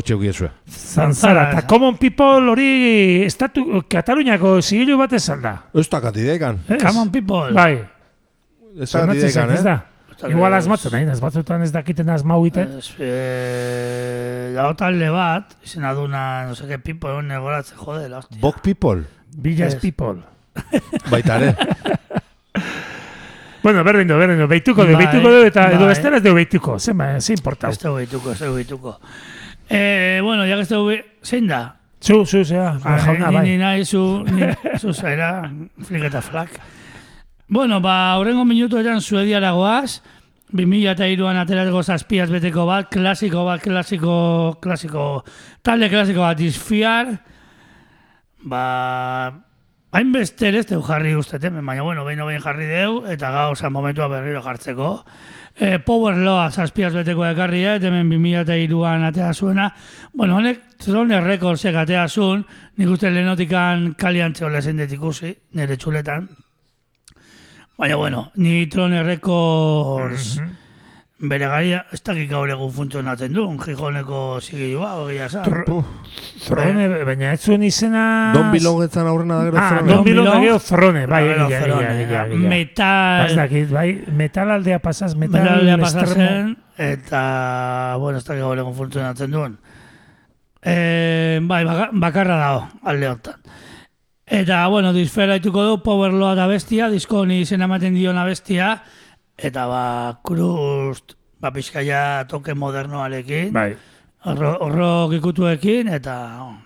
Hortxe egiezue. Zanzara, eta Common People hori estatu, Kataluniako zigilu bat ez da. Ez da katidekan. Ez? Come on, people. Bai, Ez da asmatzen ez eh? da. Igual asmatzen, nahi, asmatzutan ez dakiten asmau egiten. Ez, eh, dago talde bat, izena duna, no sé qué pipo egon negoratzen, jode, la hostia. Bok People, Villas Ez. People. baita ere. [LAUGHS] Bueno, berdin du, berdin du, behituko du, Bai, behituko du, eta edo bai. bestela ez du behituko, zema, ez importa. Ez dugu dituko, ez dugu dituko. Eh, bueno, ya que dugu, zein da? Zu, zu, zera, Ba, jauna, bai. ni nahi zu, ni, [LAUGHS] zu zaira, flik eta flak. Bueno, ba, horrengo minutuetan Suediara goaz, 2002an aterateko zazpiaz beteko bat, klasiko bat, klasiko, klasiko, talde klasiko bat izfiar, ba, hainbeste ere ez jarri ustete, baina bueno, behin behin jarri deu, eta gauza momentua berriro jartzeko. E, Power Loa zazpiaz beteko ekarri, eh, eta hemen 2002an atea zuena. Bueno, honek Trone Recordsek atea zuen, nik uste lehenotikan kalian txola zen dut ikusi, nire txuletan. Baina, bueno, ni Trone Records bere gaia, ez dakik gaur egun funtzionatzen du, Gijoneko zigilua, hori jasa. Throne, baina ez zuen izena... Don Bilogetzan aurrena da gero Ah, Throne. Don Bilon Bilon. da gero Throne, bai, egia, egia, egia. Metal, Ez dakit, bai, metal aldea pasaz, metal Metalea extremo. pasatzen, eta, bueno, ez dakik gaur egun funtzionatzen duen. E, bai, baka- bakarra dago, alde honetan. Eta, bueno, disfera ituko du, Power Loa da bestia, disko honi izena ematen diona bestia, eta ba, krust, ba, pizkaia toke modernoarekin, Bai. horro, horro ikutuekin, eta,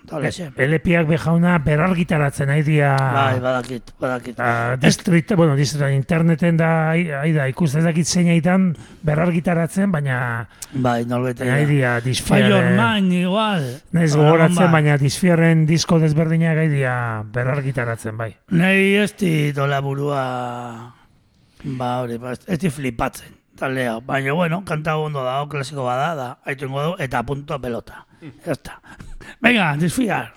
tal eze. LPak bejauna berargitaratzen nahi dia... Bai, badakit, badakit. Uh, distrita, bueno, distrita, interneten da, ai da, ikusten ez dakit zeinaitan berargitaratzen, baina Bai, norbete. nahi dia Man, igual. Naiz gogoratzen, baina disfiarren disko desberdinak gai dia berargitaratzen, bai. Nei ez dit hola burua, ba hori, ba, ez dit flipatzen, taldea. Baina, bueno, kanta ondo dago, klasiko bada, da, haitu ingo du, eta punto a pelota. Ya está. Venga, disfiar.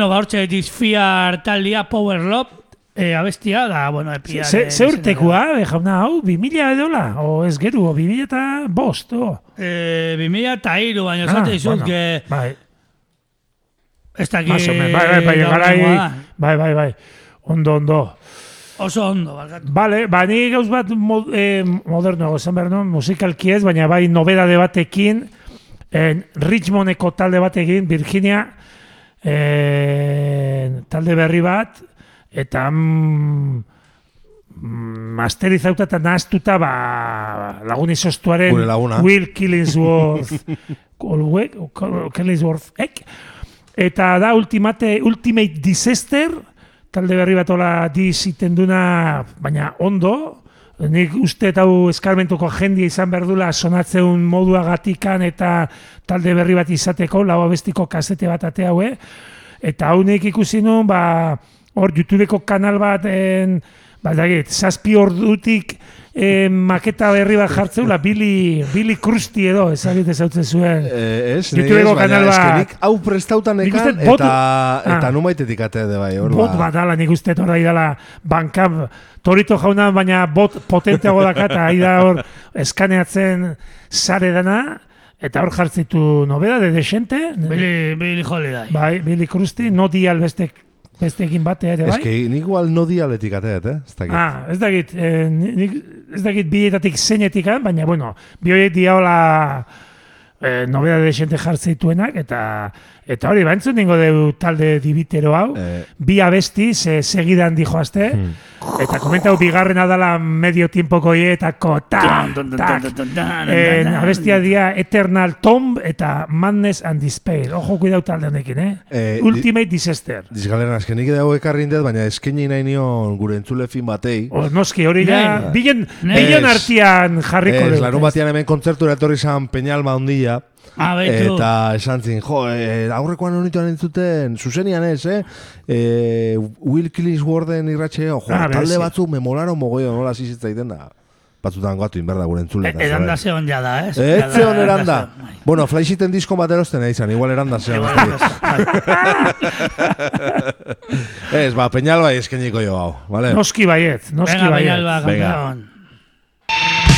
Bueno, ba, hortxe disfiar taldia Power Love, e, abestia, da, bueno, epia. Ze, ze urtekoa, eh, jauna, hau, 2000 edola, o ez geru, o 2000 eta bost, o. E, 2000 eta iru, baina esate dizut, que bai, ez o menos, bai, bai, bai, garai, da. bai, bai, bai, ondo, ondo. Oso ondo, barkatu. Bale, ba, ni gauz bat mo, eh, moderno, esan behar nuen, musikalki ez, baina bai nobedade batekin, en Richmondeko talde batekin, Virginia, eh, talde berri bat, eta mm, masterizauta eta nahaztuta ba, lagun izostuaren. Will Killingsworth [LAUGHS] Killingsworth ek? eta da ultimate, Ultimate Disaster talde berri bat ola diziten duna baina ondo nik uste eta hau eskarmentuko jendia izan behar dula sonatzeun moduagatikan eta talde berri bat izateko lau abestiko kasete bat ate haue. Eta hau ikusi nun ba, hor YouTubeko kanal bat en, ba, dakit, zazpi ordutik eh, maketa berri bat jartzeula Billy, Billy Krusty edo ezagit ezautzen zuen Eh, ez, nire ez, baina kanal eske bat. nik hau prestautan ekan, uste bot- eta, Ah. eta numaitetik ate de bai, hor bot bat dala nik uste hor dela bankam Torito jauna baina bot potenteago daka eta ari da hor eskaneatzen sare dana eta hor jartzitu nobeda de desente Billy, Billy Holiday. bai, Billy Krusty no dial beste besteekin bate ere Ez bai que nik igual no dialetik ateet, eh? Ez dakit. Ah, ez dakit, eh, ni- nik, ez dakit bietatik zeinetik, baina, bueno, bi horiek diaola eh, nobeda de xente jartzeituenak, eta eta hori, bantzun ningo deu talde dibitero hau, Eh. bi abesti, se, segidan dijoazte, eta komentau bigarrena dala medio tiempoko hietako, tak, tak, Eh, abestia dia Eternal Tomb eta Madness and Despair. Ojo, kuidau talde honekin, eh? Eh, di- Ultimate Disaster. Dizgalera, eske nik dago ekarri indet, baina eskaini nahi nion gure entzule fin batei. O, noski, hori Nei. bilen, bilen Ez. artian jarriko Ez, dut, larun batean hemen kontzertura etorri zan Peñalma ondila, Ah, baitu. eta esan zin, jo, eh, aurrekoan honituan entzuten, zuzenian ez, eh? eh Will Killingsworthen irratxe, jo, Ah, talde berezi. batzuk me molaron mogoio, nola zizitzaiten da. Batzutan gatu inberda gure entzule. E, eranda zeon jada, ez? Ez Jada, zeon eranda. bai. Bueno, flaishiten disko bat erosten izan, igual eranda zeon. [LAUGHS] Ez, ba, Peñalba eskeniko jo hau, vale? Noski baiet, noski baiet. Venga. campeón. It's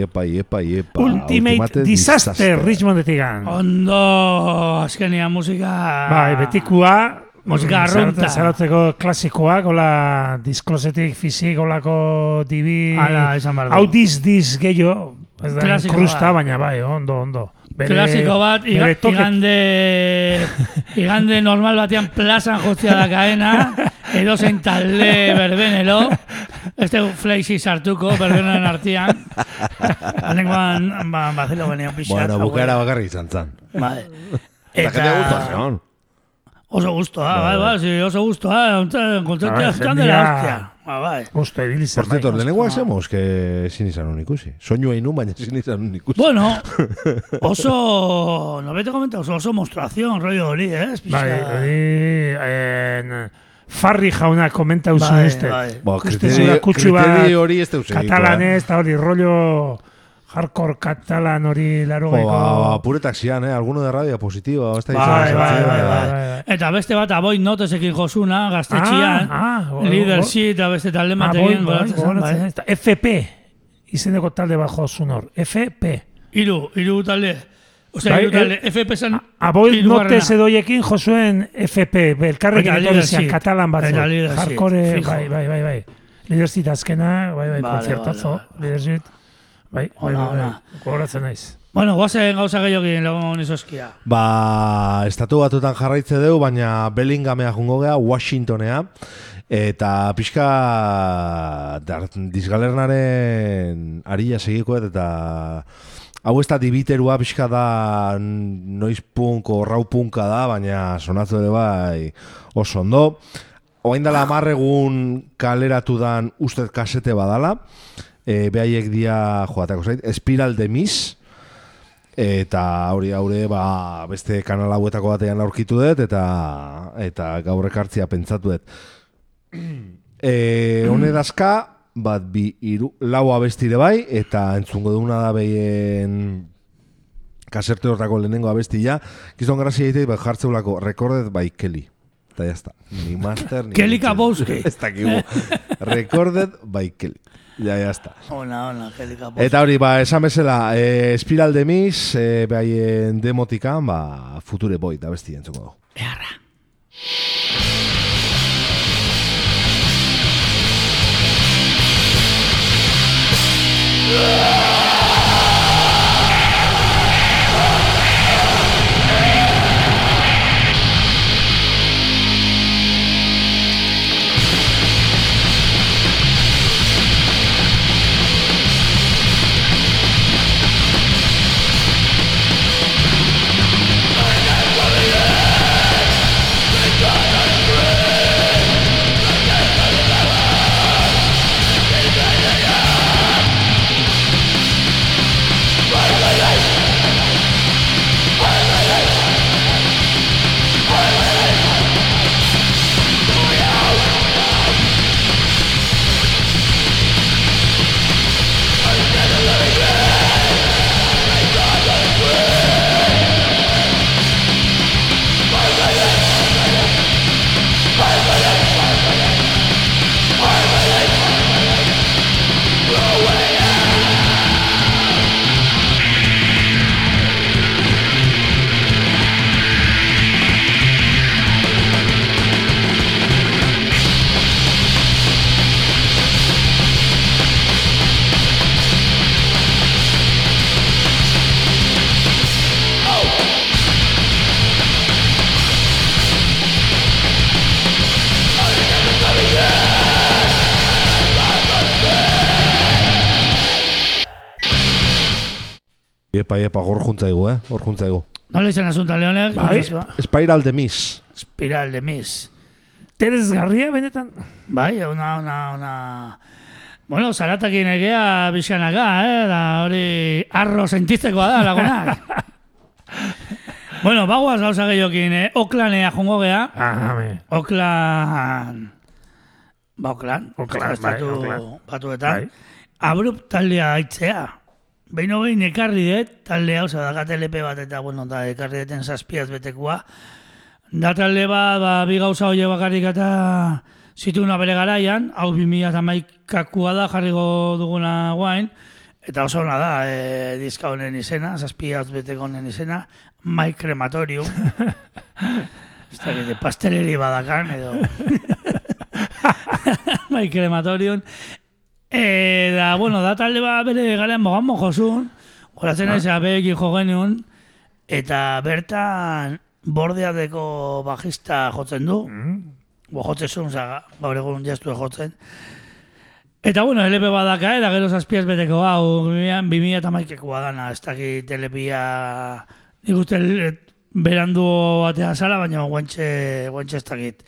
iepa, iepa, iepa, iepa. Ultimate Disaster, Richmondetigan. Ondo, azkenia musika... Bai, betikua, Musika mm, arrunta. zaratzen- Zaratzeko klasikoak, hola disklosetik fizik, holako dibi... Hala, esan behar Hau diz, diz, gehiago. Ez da, krusta, baina bai, ondo, ondo. Bere- Klasiko bat, iga, igande, [LAUGHS] igande normal batean plazan jotzea da [LAUGHS] kaena, edo zein talde berbenelo, ez dugu flexi sartuko berbenen artean, Lenguan, ba, bazilo benean pixat. Bueno, hau, bukaera bakarrik izan zan. Bai. Eta jende gustu zeon. Oso gustoa, bai, bai, sí, oso gustoa, Bai, kontzertia azkan jendia- dela hostia. Ba, bai. Gusto ibili zer Por cierto, bai. lehenengo hacemos que ezin izan un ikusi. Soinu egin nun, baina ezin izan un ikusi. Bueno, [LAUGHS] oso, no bete komenta, oso, oso monstruación, rollo hori, eh? Ez Bai, pixka- hori... en, Farri jauna komenta uzu Bai, este. bai. Ba, kriterio, kutsu bat hori ez eh? Katalanez, eta hori rollo hardcore katalan hori laro Jo, ba, apuretak zian, eh? Alguno de radio positiva. Bai, Bai, bai, bai, bai. Eta beste bat, aboit notesekin josuna, gaztetxian, Ah, ah, go- leadership, eta beste talde ez da. FP, izeneko talde bajo zunor. FP. Iru, iru talde. Osea, Bai, talde, FP zen Aboil notez edoiekin josuen FP, belkarrekin Eta etorri zian, katalan batzu. Hardcore, fijo. bai, bai, bai, bai. Leadership azkena, bai, bai, Vale, konzertazo, vale, vale. leadership. Bai, bai, bai, bai. ona. Gogoratzen naiz. Bueno, guazen gauza gehiokin lagun nizoskia. Ba, estatu batutan jarraitze dugu, baina Bellinghamea jungo gea, Washingtonea, eta pixka dar, disgalernaren arilla segikoet, eta hau ez da dibiterua pixka da noiz punk o rau punka da, baina sonatzu ere bai oso ondo. Oain dela amarregun kaleratu dan ustez kasete badala, e, behaiek dia joatako zait, Espiral de Mis, eta hori haure ba, beste kanal hauetako batean aurkitu dut eta eta gaur ekartzia pentsatu dut. E, hone dazka, bat bi iru, lau abestire bai, eta entzungo duguna da behien kaserte hortako lehenengo abestia, gizon grazia egite, bai jartzeulako Recorded by Kelly. Eta jazta, ni master, ni... Kelly Kapowski. [LAUGHS] Ez dakigu. Recorded by Kelly. Ja, jazta. Ona, ona, kelika Eta hori, ba, esan bezala, e, Espiral de Mis, e, behaien demotikan, ba, Future Boy, da besti entzuko dugu. Yeah! Epa, epa, hor juntzaigu, eh? Hor juntzaigu. Nola izan asunta, Leonek? Bai. Spiral de Mis. Espiral de mis. Teresgarria, benetan. Bai, ona, ona, ona... Bueno, zaratakin egea bizkanaka, eh? Da hori arro sentitzekoa da, lagunak. [LAUGHS] bueno, bagoaz gauza gehiokin, eh? Oklanea jongo gea. Ah. Oklan... Ba, Oklan. Oakland, Estatu bai, Oakland. Batuetan. Bai. Abrupt taldea aitzea. Behin behin ekarri dut, talde hau, da LP bat eta, bueno, da, ekarri duten zazpiaz betekua. Da talde bat, ba, bi gauza hoie bakarrik eta zituna bere garaian, hau 2000 eta maikakua da jarriko duguna guain, Eta oso ona da, e, diska honen izena, zazpi hau beteko honen izena, My Crematorium. [LAUGHS] Ez da, que pasteleri badakan, edo... [LAUGHS] [LAUGHS] My Crematorium. E, da, bueno, da talde ba bere garen mogan mojozun, horatzen naiz abeekin jo genuen, eta bertan bordeadeko bajista jotzen du, bo jotzen zaga, gaur egun jastu jotzen. Eta bueno, LP badaka, eta gero zazpiaz beteko. Hau, 2000 eta maikekoa dana, ez dakit telepia, nik uste el- berandu batea zala, baina guantxe, guantxe ez dakit.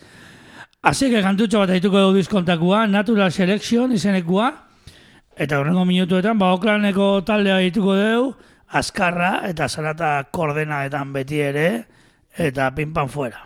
Así que kantutxo bat aituko dugu diskontakua, Natural Selection izenekua, eta horrengo minutuetan, ba, Oklaneko taldea dituko dugu, azkarra eta zarata koordenaetan beti ere, eta pinpan fuera.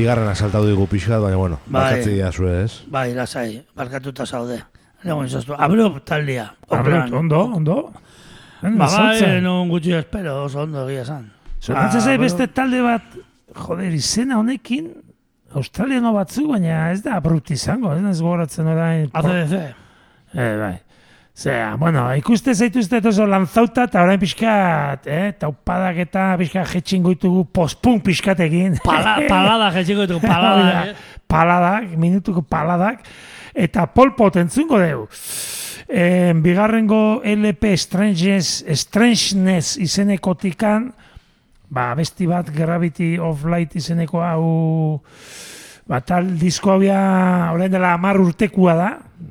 Bigarrena saltatu digu pixkat, baina bueno, Bai. barkatzi dira zue, ez? Bai, lasai, barkatuta zaude. Legon izaztu, abro taldea. Abro, ondo, ondo. Ba, bai, non gutxi espero, oso ondo egia esan. Zornatzen Ah, bueno. beste talde bat, joder, izena honekin, australiano batzuk, baina ez da abrupt izango, ez naiz gogoratzen orain. ACDC. Eh, bai. Zera, bueno, ikuste zaituzte oso lanzauta, eta orain pixkat, eh, taupadak eta pixkat jetxin goitugu postpunk pixkatekin. Pala, palada, jetxiko ditu, [LAUGHS] Hori palada. da, eh? paladak, minutuko paladak, eta polpot entzungo dugu. E, bigarrengo LP Strangeness, Strangeness izenekotikan, ba, besti bat Gravity of Light izeneko hau ba, tal disko hau orain dela amar urtekua da,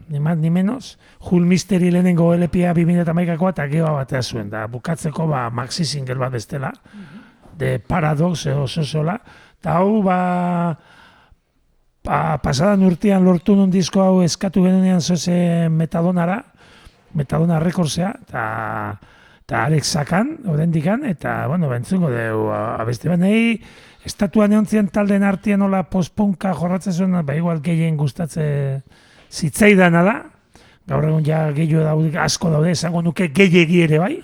ni más ni menos, Hull Mystery lehenengo LP-a 2008koa eta geoa batea zuen, da bukatzeko ba, maxi single bat bestela, de Paradox edo sola, eta hau ba, pa, pasadan urtean lortu nun disko hau eskatu genunean zoze metadonara, metadona rekordsea, eta eta arek sakan, orendikan, eta, bueno, bentzungo deu, abeste banei, estatuan eontzien talden artean nola posponka jorratzen zuen, ba, igual gehien gustatze zitzaidana da, gaur egun ja gehiago daude, asko daude, esango nuke gehiegi ere bai. [LAUGHS]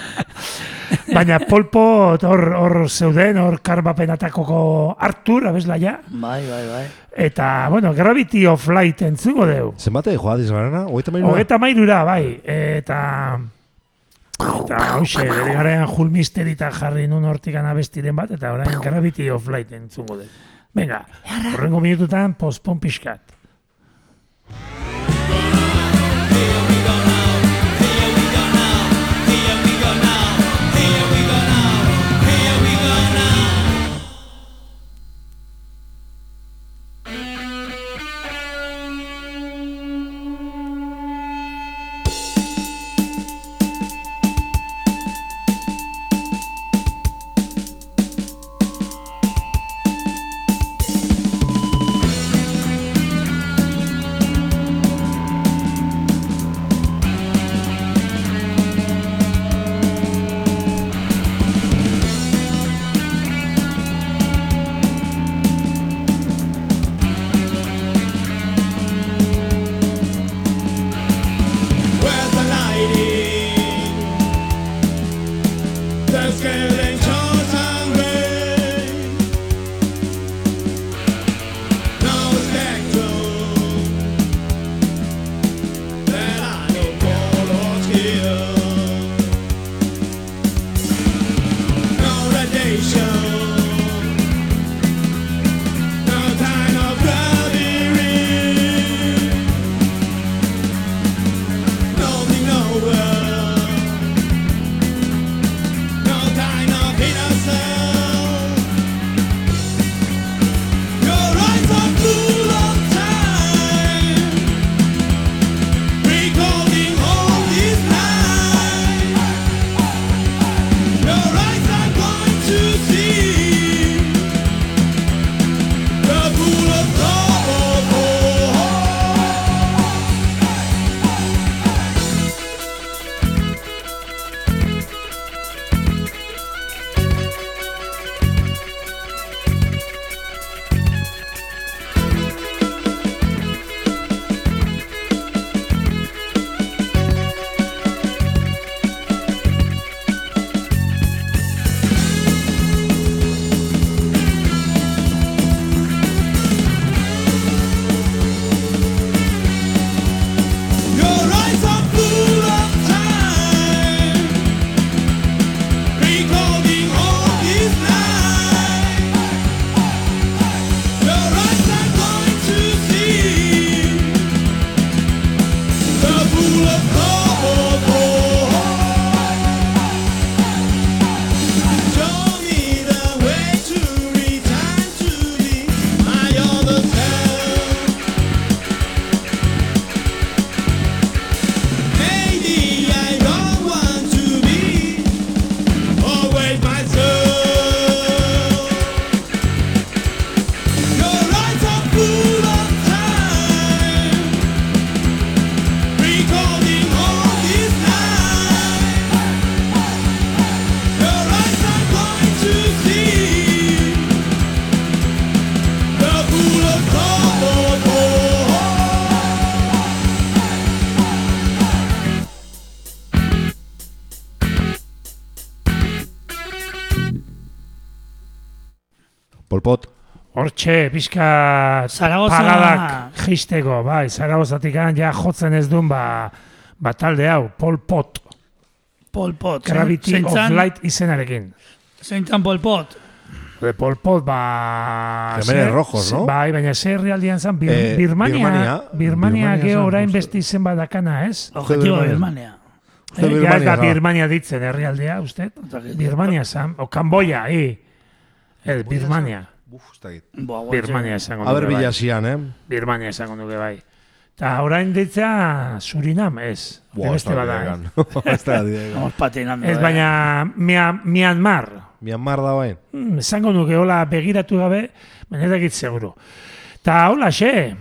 [LAUGHS] Baina polpo hor, hor zeuden, hor karbapenatakoko Artur, abeslaia, Bai, bai, bai. eta, bueno, Gravity of Light entzungo deu. Zenbate joa dizgarana? Hogeita mairu? Hogeta mairura, bai, eta... Eta hause, bere garean Hull Mystery eta jarri nun hortikan abestiren bat, eta orain Gravity of Light entzungo dut. Venga, horrengo minututan postpon pixkat. Hortxe, pixka Zaragoza- pagadak jisteko, bai, Zaragozatik ja jotzen ez duen ba, ba talde hau, Pol Pot, Pol Pot. Gravity of Zeintzan- Light izenarekin. Zeintzan Pol Pot. De Pol Pot, ba... Gemeres Rojos, no? Bai, baina ze herrialdean zan, Bir, Eh, Birmania, Birmania. Birmania, Birmania orain beste izen badakana, ez? Objetibo Birmania. Eh, ja ez Birmania da zan. Birmania ditzen herrialdea, uste? Birmania zan, o Kamboya, hi. Ez, Birmania. Uf, ez dakit. Boa. Birmania esango Aber nuke bai. bilasian, eh? Birmania esango nuke bai. Ta orain ditzea Surinam, ez. Buah, [LAUGHS] ez da bidegan. Ez da patinando. Ez baina Mia- Myanmar, Myanmar da bain. Mm, esango nuke hola begiratu gabe, baina ez dakit seguru. Ta hola xe,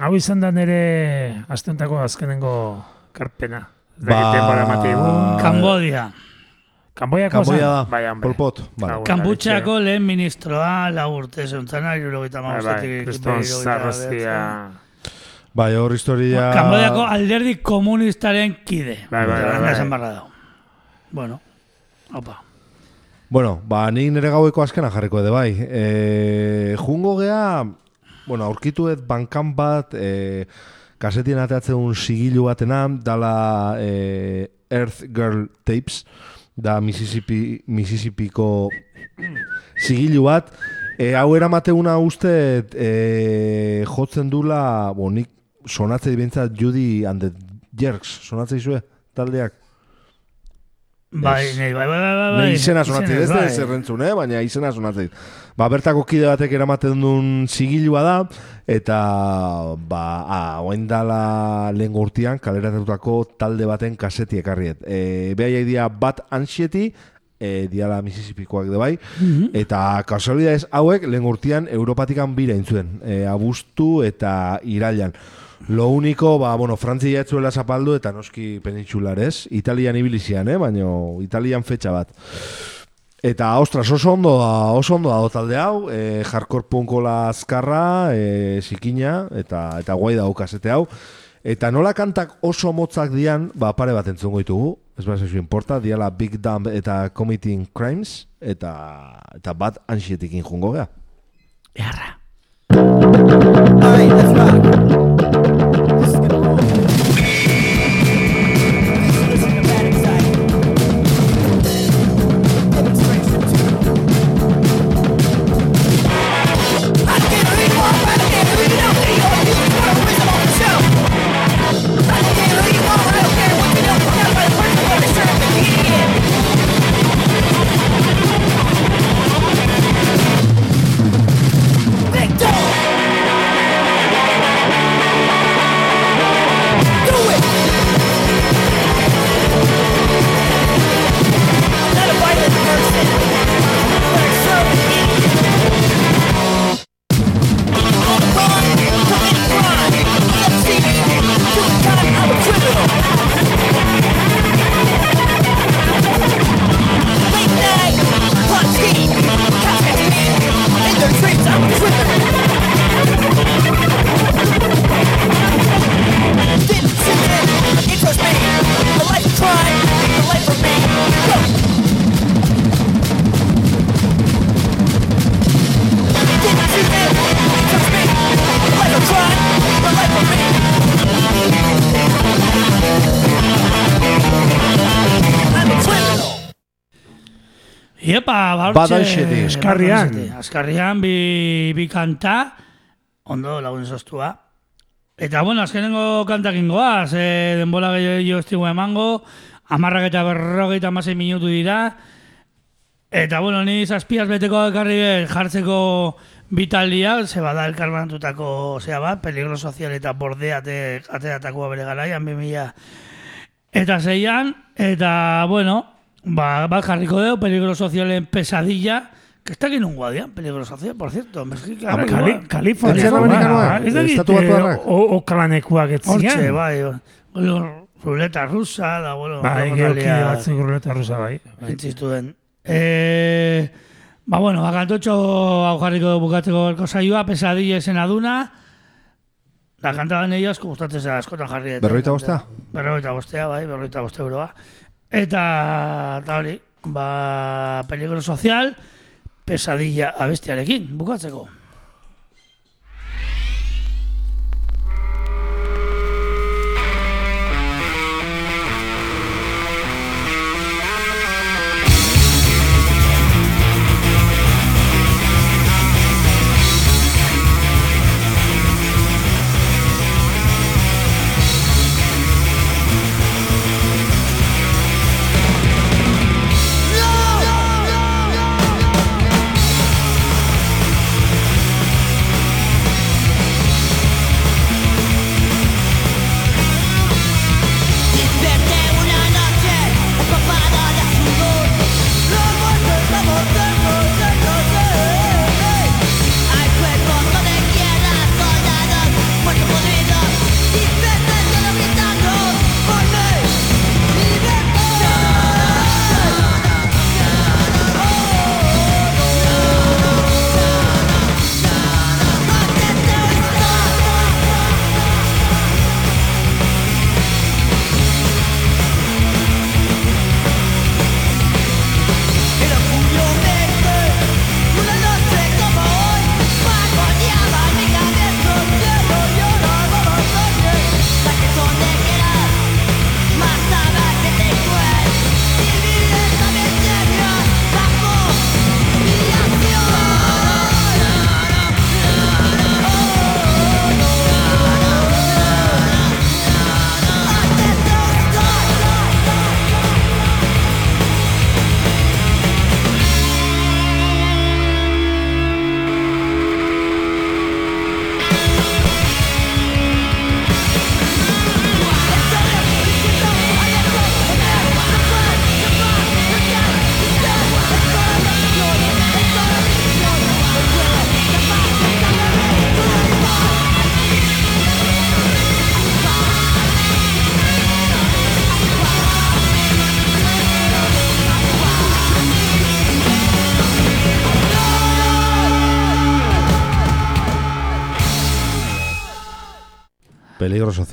hau izan da nere astentako azkenengo karpena. Ez dakit Ba- denbora Kamboiako Kamboia da. Bai, hombre. Pol Pot. Vale. Kambutxako lehen ministroa, lau urte zeuntzana, irurogeita Bai, bai, kriston. Bai, hor historia... Kambodiako alderdi komunistaren kide. Bai, bai, bai, bai. Barra dago. Bueno, opa. Bueno, ba, nik nire gaueko azkena jarriko edo bai. E, jungo gea, bueno, aurkituet bankan bat, e, kasetien ateatzen un sigilu batena, dala e, Earth Girl Tapes, da Mississippi, Mississippiko sigilu bat, e, hau eramateuna uste e, jotzen dula, bo, nik sonatzei bintzat Judy and the Jerks, sonatzei zue, taldeak. Bai, nei, bai, bai, bai, bai. Ne bai. izena sonatzei, ez da bai. ez errentzun, eh? baina izena sonatzei. Ba, bertako kide batek eramaten duen zigilua da, eta ba, a, oain dala lehen urtean kaleratutako talde baten kaseti ekarriet. E, Behaiek dia bat anxieti, e, diala Mississippikoak de bai, eta kasualidades hauek lehen urtean Europatikan bira intzuen, e, abustu eta irailan. Lo único, ba, bueno, Frantzia etzuela zapaldu eta noski penintxularez, Italian ibilizian, eh? baina Italian fetxa bat. Eta, ostras, oso ondo, da- oso ondo dago talde hau, e, hardcore punkola azkarra, e, zikina, eta, eta guai dago kasete hau. Eta nola kantak oso motzak dian, ba, pare bat entzungo ditugu, ez bat zezu importa, diala Big Dump eta Committing Crimes, eta, eta bat anxietikin jungo gea. Beharra. Alright, Iepa, ba, Bad hortxe- Anxiety. Azkarrian. Azkarrian, bi, bi kanta, ondo lagun zoztua. Eta, bueno, azkenengo kantakin goaz, eh, denbola gehiago estigu emango, amarrak eta berrogeita amasei minutu dira, eta, bueno, ni zazpiaz beteko ekarri jartzeko bitaldia, ze bada elkarbanatutako, zea bat, peligro sozial eta bordeate ateatakoa bere garaian, 2000 Eta zeian, eta, bueno, ba, bat jarriko deu, peligro sozialen pesadilla, que está aquí en un guardián, peligro social, por cierto. Me estoy Kali, claro, Kalifornia. Etxean amerikanoak, Ez estatu batuarrak. eh, o- okalanakoak Hortxe, etzian. bai. Bueno, ruleta rusa, da, bueno, Bai, horrela geoki realia- batzuk ruleta rusa bai. Entzistu den. E, ba, bueno, ba, kantotxo hau jarriko bukatzeko berko saioa, pesadilla esena duna, da kanta den egia asko gustatzen zara askotan jarri. kanta. bosta? Berrogeita bostea, bai, berrogeita boste euroa. Eta, eta hori, ba, peligro sozial, pesadilla abestiarekin, bukatzeko.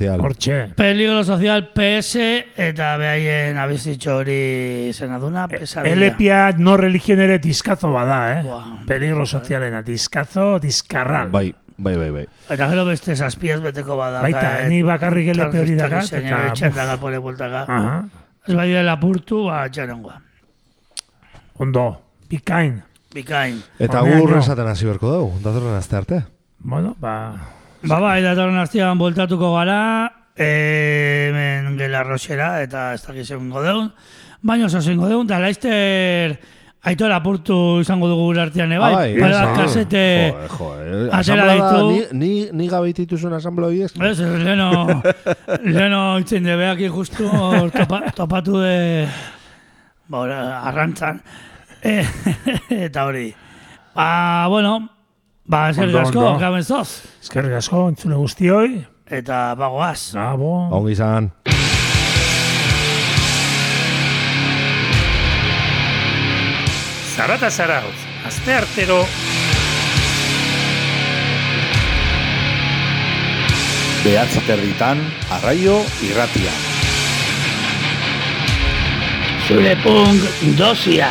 Peligro social. Hortxe. Peligro Social PS eta behaien abizitxo hori zenaduna pesadilla. Elepia no religion ere dizkazo bada, eh? Buah. Peligro sozialena, dizkazo, dizkarral. Bai, bai, bai, bai. Eta gero beste zazpiaz beteko bada. Baita, ni bakarrik elepe hori dakat, Eta... Etxendaga pole bueltaka. Aha. Ez bai dela apurtu, ba, txarengoa. Ondo, bikain. Bikain. Eta Honean gur jo. esaten hasi berko dugu, datorren aste arte. Bueno, ba... Ba, bai, datorren astean voltatuko gara, hemen gela roxera, eta ez dakiz egingo deun. Baina oso egingo deun, eta laizter aitor apurtu izango dugu gure artean, ebai. Ah, bai, Pare esa. bat kasete... Atera da, ditu. ni, ni, ni gabeititu zuen asamblea horiek. Ez, leno, [LAUGHS] leno itzen de beak justu hor topa, topatu de ba, arrantzan. E, [LAUGHS] eta hori. Ba, bueno, ba, eskerrik asko, ondo. gabenzoz. Eskerrik asko, entzule guztioi. Eta bagoaz. Gabo. Ongi izan. Zarata zarauz, azte artero Behatzi territan, arraio irratia. Zure punk dosia.